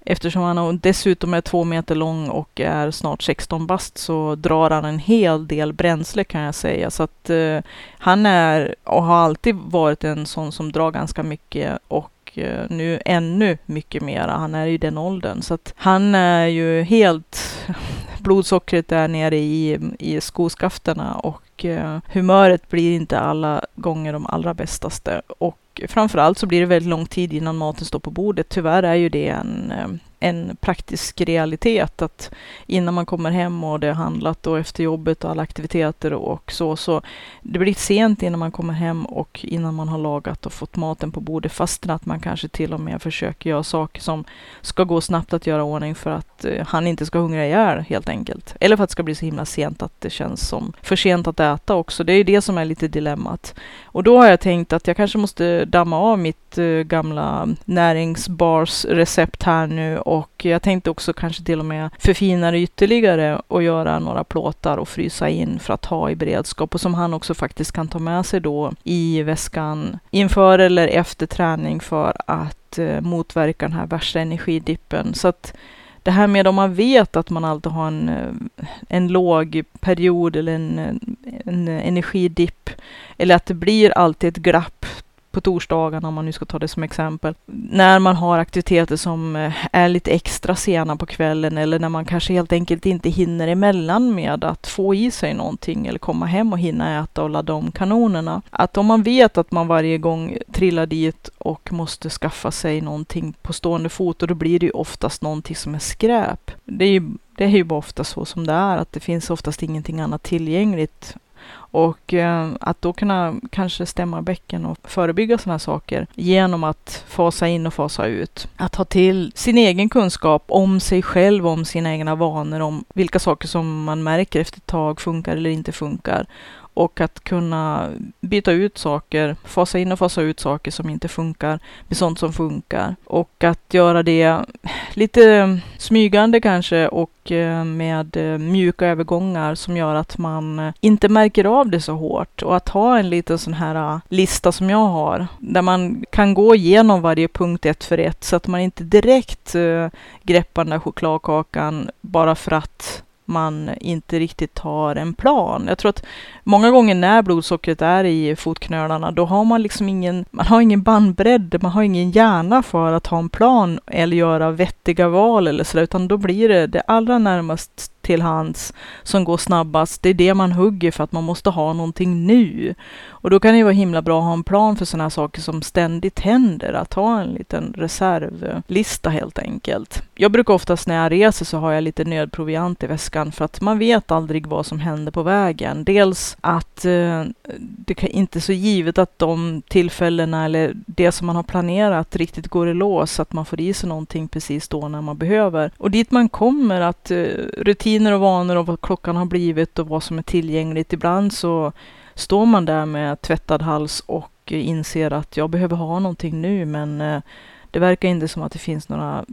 Eftersom han dessutom är två meter lång och är snart 16 bast så drar han en hel del bränsle kan jag säga. Så att eh, han är och har alltid varit en sån som drar ganska mycket och eh, nu ännu mycket mera. Han är i den åldern så att han är ju helt blodsockret är nere i, i skoskafterna och eh, humöret blir inte alla gånger de allra bästaste. Och framförallt så blir det väldigt lång tid innan maten står på bordet. Tyvärr är ju det en, eh, en praktisk realitet att innan man kommer hem och det har handlat och efter jobbet och alla aktiviteter och så, så det blir sent innan man kommer hem och innan man har lagat och fått maten på bordet fastän att man kanske till och med försöker göra saker som ska gå snabbt att göra ordning för att eh, han inte ska hungra ihjäl helt enkelt. Eller för att det ska bli så himla sent att det känns som för sent att äta också. Det är ju det som är lite dilemmat. Och då har jag tänkt att jag kanske måste damma av mitt eh, gamla näringsbars-recept här nu och jag tänkte också kanske till och med förfina det ytterligare och göra några plåtar och frysa in för att ha i beredskap och som han också faktiskt kan ta med sig då i väskan inför eller efter träning för att eh, motverka den här värsta energidippen. Så att det här med om man vet att man alltid har en, eh, en låg period eller en, en energidipp eller att det blir alltid ett glapp på torsdagarna, om man nu ska ta det som exempel. När man har aktiviteter som eh, är lite extra sena på kvällen eller när man kanske helt enkelt inte hinner emellan med att få i sig någonting eller komma hem och hinna äta och ladda om kanonerna. Att om man vet att man varje gång trillar dit och måste skaffa sig någonting på stående fot och då blir det ju oftast någonting som är skräp. Det är ju det är ju bara ofta så som det är, att det finns oftast ingenting annat tillgängligt och eh, att då kunna kanske stämma bäcken och förebygga sådana saker genom att fasa in och fasa ut. Att ha till sin egen kunskap om sig själv, om sina egna vanor, om vilka saker som man märker efter ett tag funkar eller inte funkar och att kunna byta ut saker, fasa in och fasa ut saker som inte funkar med sånt som funkar. Och att göra det lite smygande kanske och eh, med eh, mjuka övergångar som gör att man inte märker av det så hårt. Och att ha en liten sån här äh, lista som jag har, där man kan gå igenom varje punkt ett för ett så att man inte direkt äh, greppar den där chokladkakan bara för att man inte riktigt har en plan. Jag tror att många gånger när blodsockret är i fotknölarna, då har man liksom ingen, man har ingen bandbredd, man har ingen hjärna för att ha en plan eller göra vettiga val eller så, utan då blir det det allra närmast till hands som går snabbast, det är det man hugger för att man måste ha någonting nu. Och då kan det ju vara himla bra att ha en plan för sådana här saker som ständigt händer, att ha en liten reservlista helt enkelt. Jag brukar oftast när jag reser så har jag lite nödproviant i väskan för att man vet aldrig vad som händer på vägen. Dels att eh, det är inte så givet att de tillfällena eller det som man har planerat riktigt går i lås, så att man får i sig någonting precis då när man behöver. Och dit man kommer, att eh, rutin rutiner och vanor och vad klockan har blivit och vad som är tillgängligt. Ibland så står man där med tvättad hals och inser att jag behöver ha någonting nu, men eh, det verkar inte som att det finns några,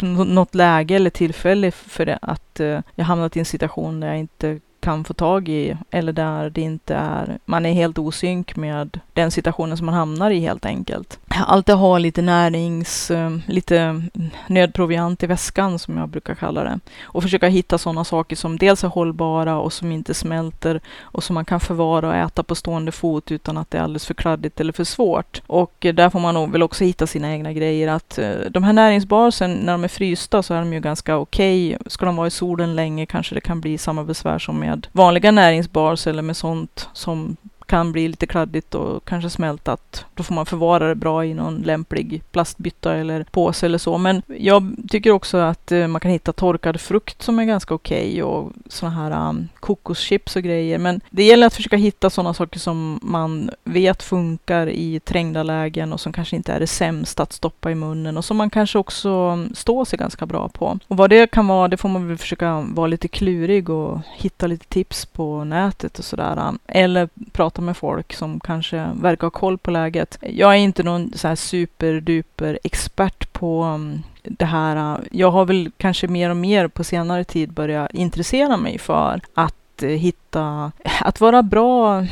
något läge eller tillfälle för det, att eh, jag hamnat i en situation där jag inte kan få tag i eller där det inte är, man är helt osynk med den situationen som man hamnar i helt enkelt. alltid ha lite närings, eh, lite nödproviant i väskan som jag brukar kalla det. Och försöka hitta sådana saker som dels är hållbara och som inte smälter och som man kan förvara och äta på stående fot utan att det är alldeles för kladdigt eller för svårt. Och där får man nog väl också hitta sina egna grejer. Att eh, de här näringsbarsen, när de är frysta så är de ju ganska okej. Okay. Ska de vara i solen länge kanske det kan bli samma besvär som med vanliga näringsbars eller med sånt som kan bli lite kladdigt och kanske smältat. Då får man förvara det bra i någon lämplig plastbytta eller påse eller så. Men jag tycker också att eh, man kan hitta torkad frukt som är ganska okej okay och såna här um, kokoschips och grejer. Men det gäller att försöka hitta sådana saker som man vet funkar i trängda lägen och som kanske inte är det sämsta att stoppa i munnen och som man kanske också um, står sig ganska bra på. Och vad det kan vara, det får man väl försöka vara lite klurig och hitta lite tips på nätet och sådär. Um, eller prata med folk som kanske verkar ha koll på läget. Jag är inte någon så här superduper expert på mm, det här. Jag har väl kanske mer och mer på senare tid börjat intressera mig för att eh, hitta, att vara bra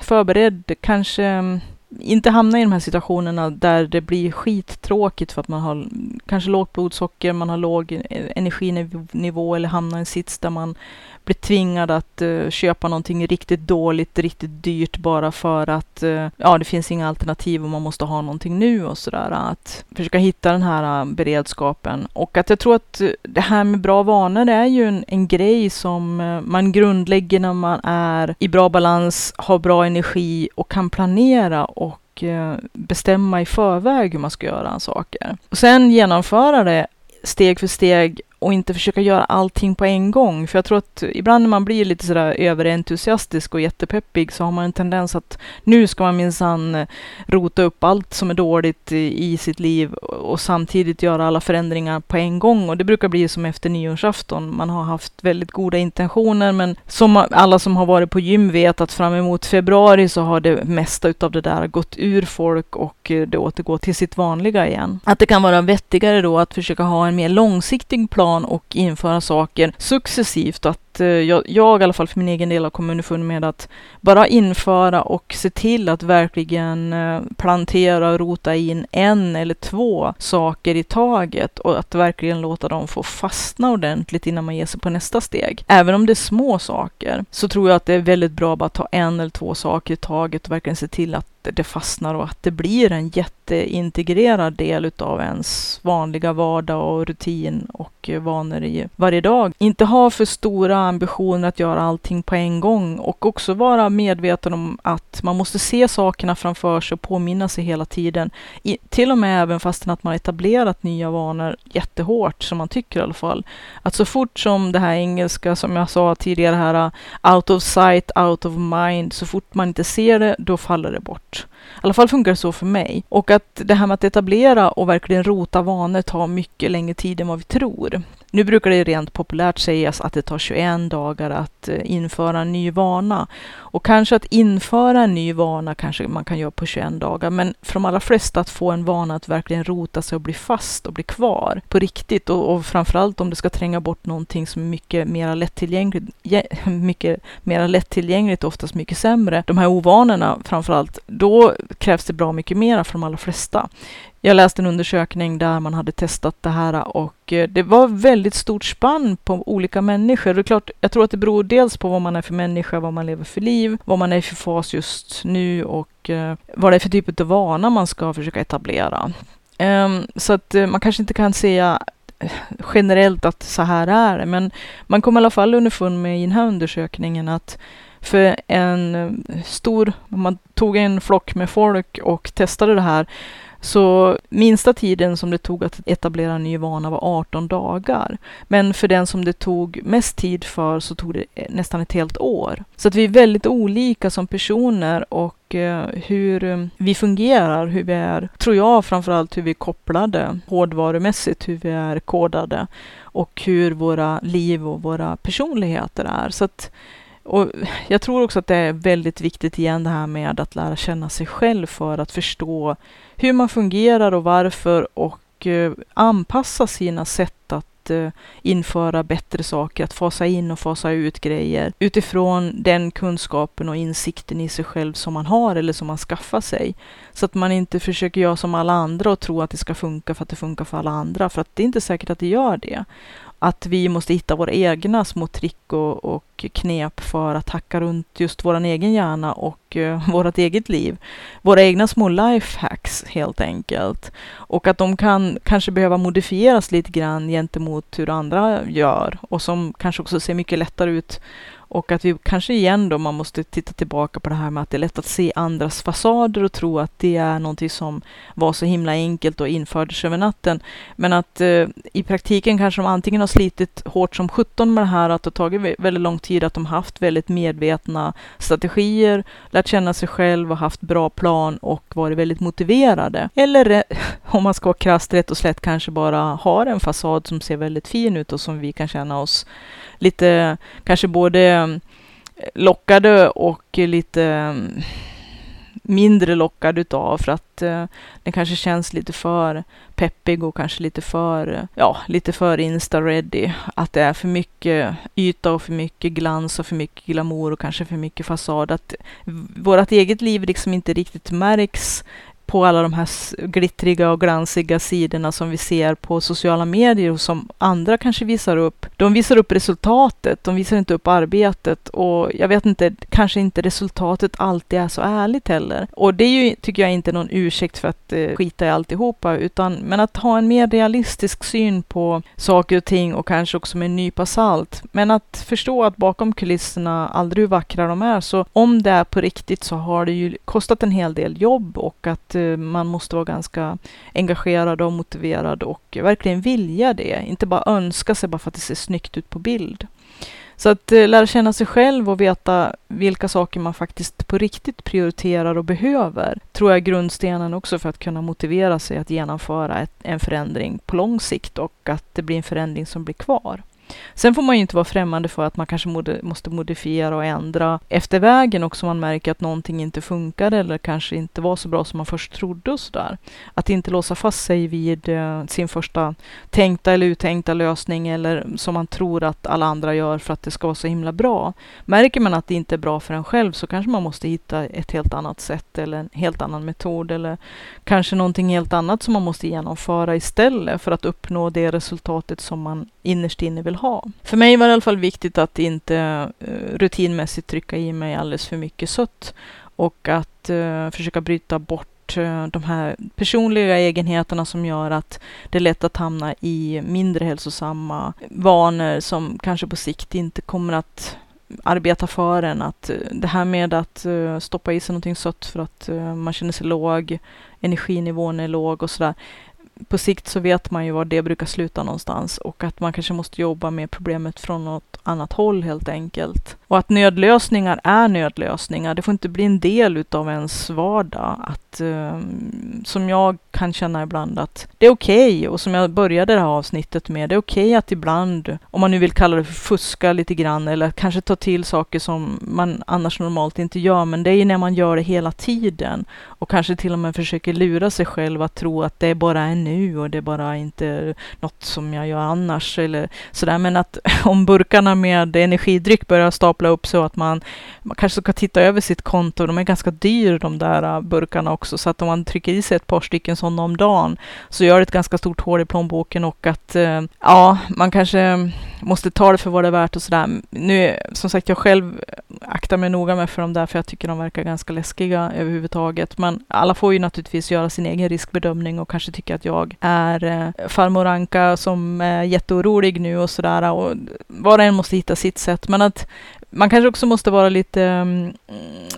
förberedd, kanske mm, inte hamna i de här situationerna där det blir skittråkigt för att man har kanske lågt blodsocker, man har låg e-, energinivå eller hamnar i en sits där man bli tvingad att uh, köpa någonting riktigt dåligt, riktigt dyrt bara för att uh, ja, det finns inga alternativ och man måste ha någonting nu och sådär. Att försöka hitta den här uh, beredskapen och att jag tror att det här med bra vanor är ju en, en grej som man grundlägger när man är i bra balans, har bra energi och kan planera och bestämma i förväg hur man ska göra saker. Och sen genomföra det steg för steg och inte försöka göra allting på en gång. För jag tror att ibland när man blir lite sådär överentusiastisk och jättepeppig så har man en tendens att nu ska man minsann eh, rota upp allt som är dåligt i sitt liv och samtidigt göra alla förändringar på en gång. Och det brukar bli som efter nyårsafton. Man har haft väldigt goda intentioner men som alla som har varit på gym vet att fram emot februari så har det mesta utav det där gått ur folk och eh, det återgår till sitt vanliga igen. Att det kan vara vettigare då att försöka ha en mer långsiktig plan plan och införa saker successivt. Att Eh, jag, jag i alla fall för min egen del har kommit underfund med att bara införa och se till att verkligen eh, plantera och rota in en eller två saker i taget och att verkligen låta dem få fastna ordentligt innan man ger sig på nästa steg. Även om det är små saker så tror jag att det är väldigt bra att bara ta en eller två saker i taget och verkligen se till att det fastnar och att det blir en jätteintegrerad del utav ens vanliga vardag och rutin och eh, vanor i varje dag. Inte ha för stora ambitioner att göra allting på en gång och också vara medveten om att man måste se sakerna framför sig och påminna sig hela tiden. I, till och med även fastän att man etablerat nya vanor jättehårt, som man tycker i alla fall. Att så fort som det här engelska, som jag sa tidigare här, uh, out of sight, out of mind, så fort man inte ser det, då faller det bort. I alla fall funkar det så för mig. Och att det här med att etablera och verkligen rota vanor tar mycket längre tid än vad vi tror. Nu brukar det rent populärt sägas att det tar 21 dagar att eh, införa en ny vana. Och kanske att införa en ny vana kanske man kan göra på 21 dagar. Men för de allra flesta att få en vana att verkligen rota sig och bli fast och bli kvar på riktigt. Och, och framförallt om det ska tränga bort någonting som är mycket mer lättillgängligt, mycket mer lättillgängligt och oftast mycket sämre. De här ovanorna framförallt, då krävs det bra mycket mera för de allra flesta. Jag läste en undersökning där man hade testat det här och eh, det var väldigt stort spann på olika människor. Det är klart, jag tror att det beror dels på vad man är för människa, vad man lever för liv, vad man är för fas just nu och eh, vad det är för typ av vana man ska försöka etablera. Ehm, så att eh, man kanske inte kan säga eh, generellt att så här är det, men man kom i alla fall underfund med i den här undersökningen att för en eh, stor, man tog en flock med folk och testade det här, så minsta tiden som det tog att etablera en ny vana var 18 dagar. Men för den som det tog mest tid för så tog det eh, nästan ett helt år. Så att vi är väldigt olika som personer och eh, hur eh, vi fungerar, hur vi är, tror jag framförallt hur vi är kopplade hårdvarumässigt, hur vi är kodade och hur våra liv och våra personligheter är. Så att och jag tror också att det är väldigt viktigt igen det här med att lära känna sig själv för att förstå hur man fungerar och varför och eh, anpassa sina sätt att eh, införa bättre saker, att fasa in och fasa ut grejer utifrån den kunskapen och insikten i sig själv som man har eller som man skaffar sig. Så att man inte försöker göra som alla andra och tro att det ska funka för att det funkar för alla andra, för att det är inte säkert att det gör det att vi måste hitta våra egna små trick och, och knep för att hacka runt just vår egen hjärna och eh, uh, vårt eget liv. Våra egna små lifehacks helt enkelt. Och att de kan kanske behöva modifieras lite grann gentemot hur andra gör och som kanske också ser mycket lättare ut och att vi kanske igen då, man måste titta tillbaka på det här med att det är lätt att se andras fasader och tro att det är någonting som var så himla enkelt och infördes över natten. Men att eh, i praktiken kanske de antingen har slitit hårt som sjutton med det här, att det har tagit väldigt lång tid, att de haft väldigt medvetna strategier, lärt känna sig själv och haft bra plan och varit väldigt motiverade. Eller om man ska vara krasst rätt och slätt kanske bara har en fasad som ser väldigt fin ut och som vi kan känna oss lite, kanske både mm, lockade och lite mm, mindre lockad utav för att eh, den kanske känns lite för peppig och kanske lite för, ja, lite för insta-ready. Att det är för mycket yta och för mycket glans och för mycket glamour och kanske för mycket fasad. Att vårt eget liv liksom inte riktigt märks på alla de här glittriga och glansiga sidorna som vi ser på sociala medier och som andra kanske visar upp. De visar upp resultatet, de visar inte upp arbetet och jag vet inte, kanske inte resultatet alltid är så ärligt heller. Och det är ju, tycker jag, inte någon ursäkt för att eh, skita i alltihopa, utan men att ha en mer realistisk syn på saker och ting och kanske också med en nypa salt. Men att förstå att bakom kulisserna, aldrig hur vackra de är, så om det är på riktigt så har det ju kostat en hel del jobb och att Eh, man måste vara ganska engagerad och motiverad och verkligen vilja det. Inte bara önska sig bara för att det ser snyggt ut på bild. Så att eh, lära känna sig själv och veta vilka saker man faktiskt på riktigt prioriterar och behöver tror jag är grundstenen också för att kunna motivera sig att genomföra ett, en förändring på lång sikt och att det blir en förändring som blir kvar. Sen får man ju inte vara främmande för att man kanske mod måste modifiera och ändra efter vägen också man märker att någonting inte funkar eller kanske inte var så bra som man först trodde och sådär. Att inte låsa fast sig vid eh, sin första tänkta eller uttänkta lösning eller som man tror att alla andra gör för att det ska vara så himla bra. Märker man att det inte är bra för en själv så kanske man måste hitta ett helt annat sätt eller en helt annan metod eller kanske någonting helt annat som man måste genomföra istället för att uppnå det resultatet som man innerst inne vill ha. För mig var det i alla fall viktigt att inte eh, rutinmässigt trycka i mig alldeles för mycket sött och att uh, försöka bryta bort eh, de här personliga egenheterna som gör att det är lätt att hamna i mindre hälsosamma vanor som kanske på sikt inte kommer att arbeta för en. Att det här med att stoppa i sig någonting sött för att man känner sig låg, energinivån är låg och sådär på sikt så vet man ju var det brukar sluta någonstans och att man kanske måste jobba med problemet från något annat håll helt enkelt. Och att nödlösningar är nödlösningar. Det får inte bli en del utav ens vardag. Att, Ehm, som jag kan känna ibland att det är okej okay, och som jag började det här avsnittet med. Det är okej okay att ibland, om man nu vill kalla det för fuska lite grann eller kanske ta till saker som man annars normalt inte gör. Men det är när man gör det hela tiden och kanske till och med försöker lura sig själv att tro att det bara är nu och det är bara inte något som jag gör annars eller sådär. Men att om burkarna med energidryck börjar stapla upp så att man, man kanske ska titta över sitt konto. De är ganska dyra de där burkarna också, så att om man trycker i sig ett par stycken sådana om dagen så gör det ett ganska stort hål i plånboken och att eh, ja, man kanske måste ta det för vad det är värt och sådär. Nu, som sagt, jag själv aktar mig noga med för dem där, för jag tycker de verkar ganska läskiga överhuvudtaget. Men alla får ju naturligtvis göra sin egen riskbedömning och kanske tycka att jag är eh, farmor Anka som är jätteorolig nu och sådär. Och var och en måste hitta sitt sätt. Men att man kanske också måste vara lite, mm,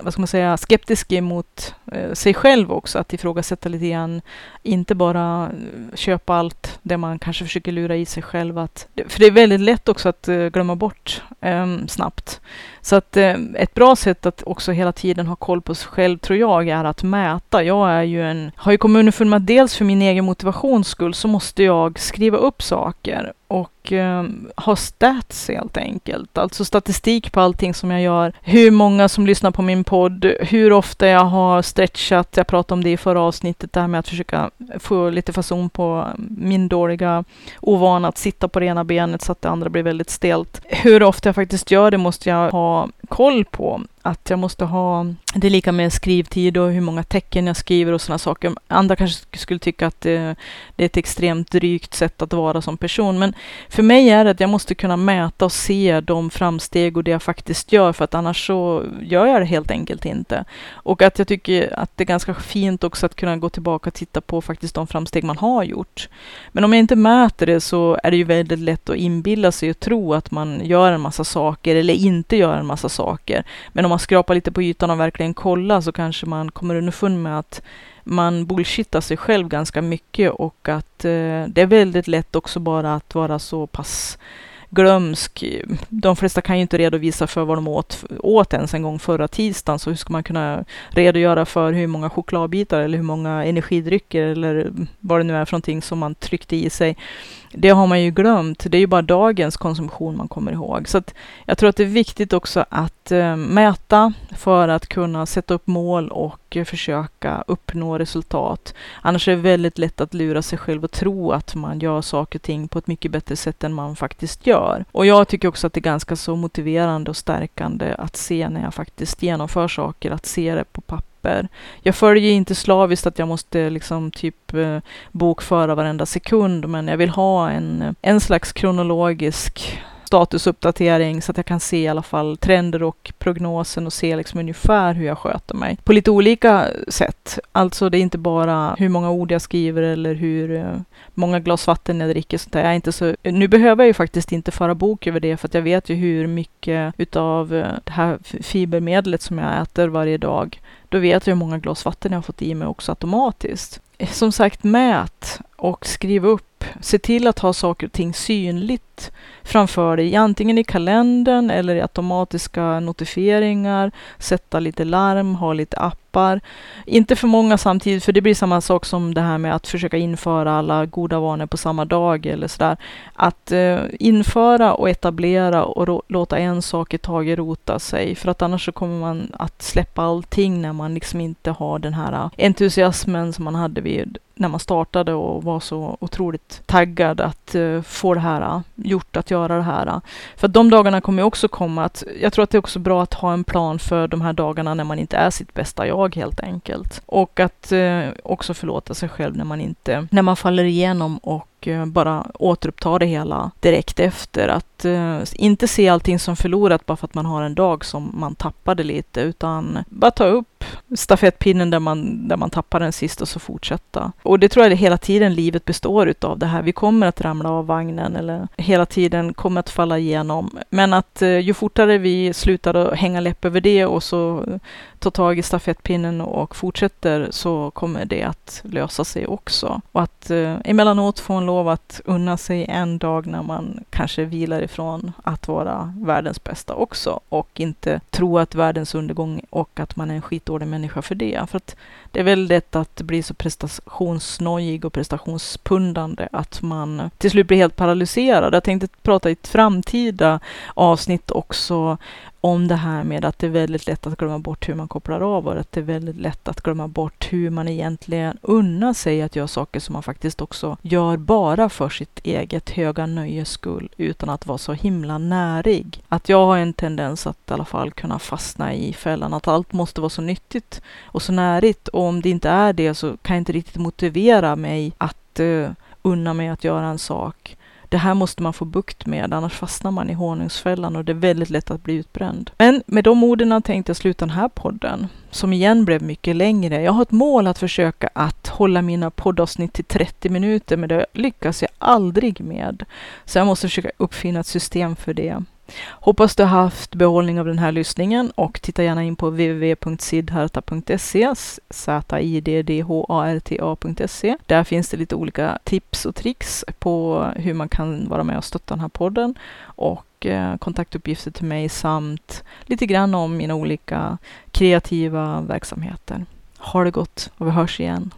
vad ska man säga, skeptisk emot Eh, sig själv också. Att ifrågasätta lite grann. Inte bara eh, köpa allt det man kanske försöker lura i sig själv. Att, för det är väldigt lätt också att eh, glömma bort um, snabbt. Så att uh, ett bra sätt att också hela tiden ha koll på sig själv tror jag är att mäta. Jag är ju en, har ju kommit underfund med att dels för min egen motivations skull så måste jag skriva upp saker och eh, ha stats helt enkelt. Alltså statistik på allting som jag gör. Hur många som lyssnar på min podd, hur ofta jag har stretchat. Jag pratade om det i förra avsnittet, det här med att försöka få lite fason på min dåliga ovana att sitta på det ena benet så att det andra blir väldigt stelt. Hur ofta jag faktiskt gör det måste jag ha koll på att jag måste ha, det är lika med skrivtid och hur många tecken jag skriver och sådana saker. Andra kanske skulle tycka att det, det, är ett extremt drygt sätt att vara som person, men för mig är det att jag måste kunna mäta och se de framsteg och det jag faktiskt gör, för att annars så gör jag det helt enkelt inte. Och att jag tycker att det är ganska fint också att kunna gå tillbaka och titta på faktiskt de framsteg man har gjort. Men om jag inte mäter det så är det ju väldigt lätt att inbilla sig och tro att man gör en massa saker eller inte gör en massa saker. Men om man skrapar lite på ytan och verkligen kollar så kanske man kommer underfund med att man bullshittar sig själv ganska mycket och att eh, det är väldigt lätt också bara att vara så pass glömsk. De flesta kan ju inte redovisa för vad de åt, åt ens en gång förra tisdagen, så hur ska man kunna redogöra för hur många chokladbitar eller hur många energidrycker eller vad det nu är för någonting som man tryckte i sig det har man ju glömt. Det är ju bara dagens konsumtion man kommer ihåg. Så jag tror att det är viktigt också att eh, mäta för att kunna sätta upp mål och eh, försöka uppnå resultat. Annars är det väldigt lätt att lura sig själv och tro att man gör saker och ting på ett mycket bättre sätt än man faktiskt gör. Och jag tycker också att det är ganska så motiverande och stärkande att se när jag faktiskt genomför saker, att se det på papper papper. Jag följer inte slaviskt att jag måste liksom typ eh, bokföra varenda sekund, men jag vill ha en, en slags kronologisk statusuppdatering så att jag kan se i alla fall trender och prognosen och se liksom ungefär hur jag sköter mig. På lite olika sätt. Alltså det är inte bara hur många ord jag skriver eller hur eh, många glas vatten jag dricker. Sånt där. Jag är inte så, nu behöver jag ju faktiskt inte föra bok över det för att jag vet ju hur mycket utav eh, det här fibermedlet som jag äter varje dag då vet jag hur många glas vatten jag har fått i mig också automatiskt. Eh, som sagt, mät och skriv upp. Se till att ha saker och ting synligt framför dig, antingen i kalendern eller i automatiska notifieringar, sätta lite larm, ha lite appar. Inte för många samtidigt, för det blir samma sak som det här med att försöka införa alla goda vanor på samma dag eller sådär. Att eh, införa och etablera och låta en sak i taget rota sig, för att annars så kommer man att släppa allting när man liksom inte har den här entusiasmen som man hade vid när man startade och var så otroligt taggad att uh, få det här eh, gjort, att göra det här. För de dagarna kommer också komma. Att, jag tror att det är också bra att ha en plan för de här dagarna när man inte är sitt bästa jag helt enkelt. Och att eh, också förlåta sig själv när man inte, när man faller igenom och och eh, bara återuppta det hela direkt efter. Att eh, inte se allting som förlorat bara för att man har en dag som man tappade lite, utan bara ta upp stafettpinnen där man, där man tappar den sist och så fortsätta. Och det tror jag det hela tiden livet består utav det här. Vi kommer att ramla av vagnen eller hela tiden kommer att falla igenom. Men att eh, ju fortare vi slutar att hänga läpp över det och så tar tag i stafettpinnen och fortsätter så kommer det att lösa sig också. Och att emellanåt få en lov att unna sig en dag när man kanske vilar ifrån att vara världens bästa också och inte tro att världens undergång och att man är en skitdålig människa för det. För att det är väldigt lätt att bli så prestationsnojig och prestationspundande att man till slut blir helt paralyserad. Jag tänkte prata i ett framtida avsnitt också om det här med att det är väldigt lätt att glömma bort hur man kopplar av och att det är väldigt lätt att glömma bort hur man egentligen unnar sig att göra saker som man faktiskt också gör bara för sitt eget höga nöjes skull utan att vara så himla närig. Att jag har en tendens att i alla fall kunna fastna i fällan att allt måste vara så nyttigt och så närigt och om det inte är det så kan jag inte riktigt motivera mig att uh, unna mig att göra en sak det här måste man få bukt med, annars fastnar man i honungsfällan och det är väldigt lätt att bli utbränd. Men med de orden tänkte jag sluta den här podden, som igen blev mycket längre. Jag har ett mål att försöka att hålla mina poddavsnitt till 30 minuter, men det lyckas jag aldrig med. Så jag måste försöka uppfinna ett system för det. Hoppas du har haft behållning av den här lyssningen och titta gärna in på www.sidharta.se z-i-d-d-h-a-r-t-a.se Där finns det lite olika tips och tricks på hur man kan vara med och stötta den här podden och eh, kontaktuppgifter till mig samt lite grann om mina olika kreativa verksamheter. Ha det gott och vi hörs igen.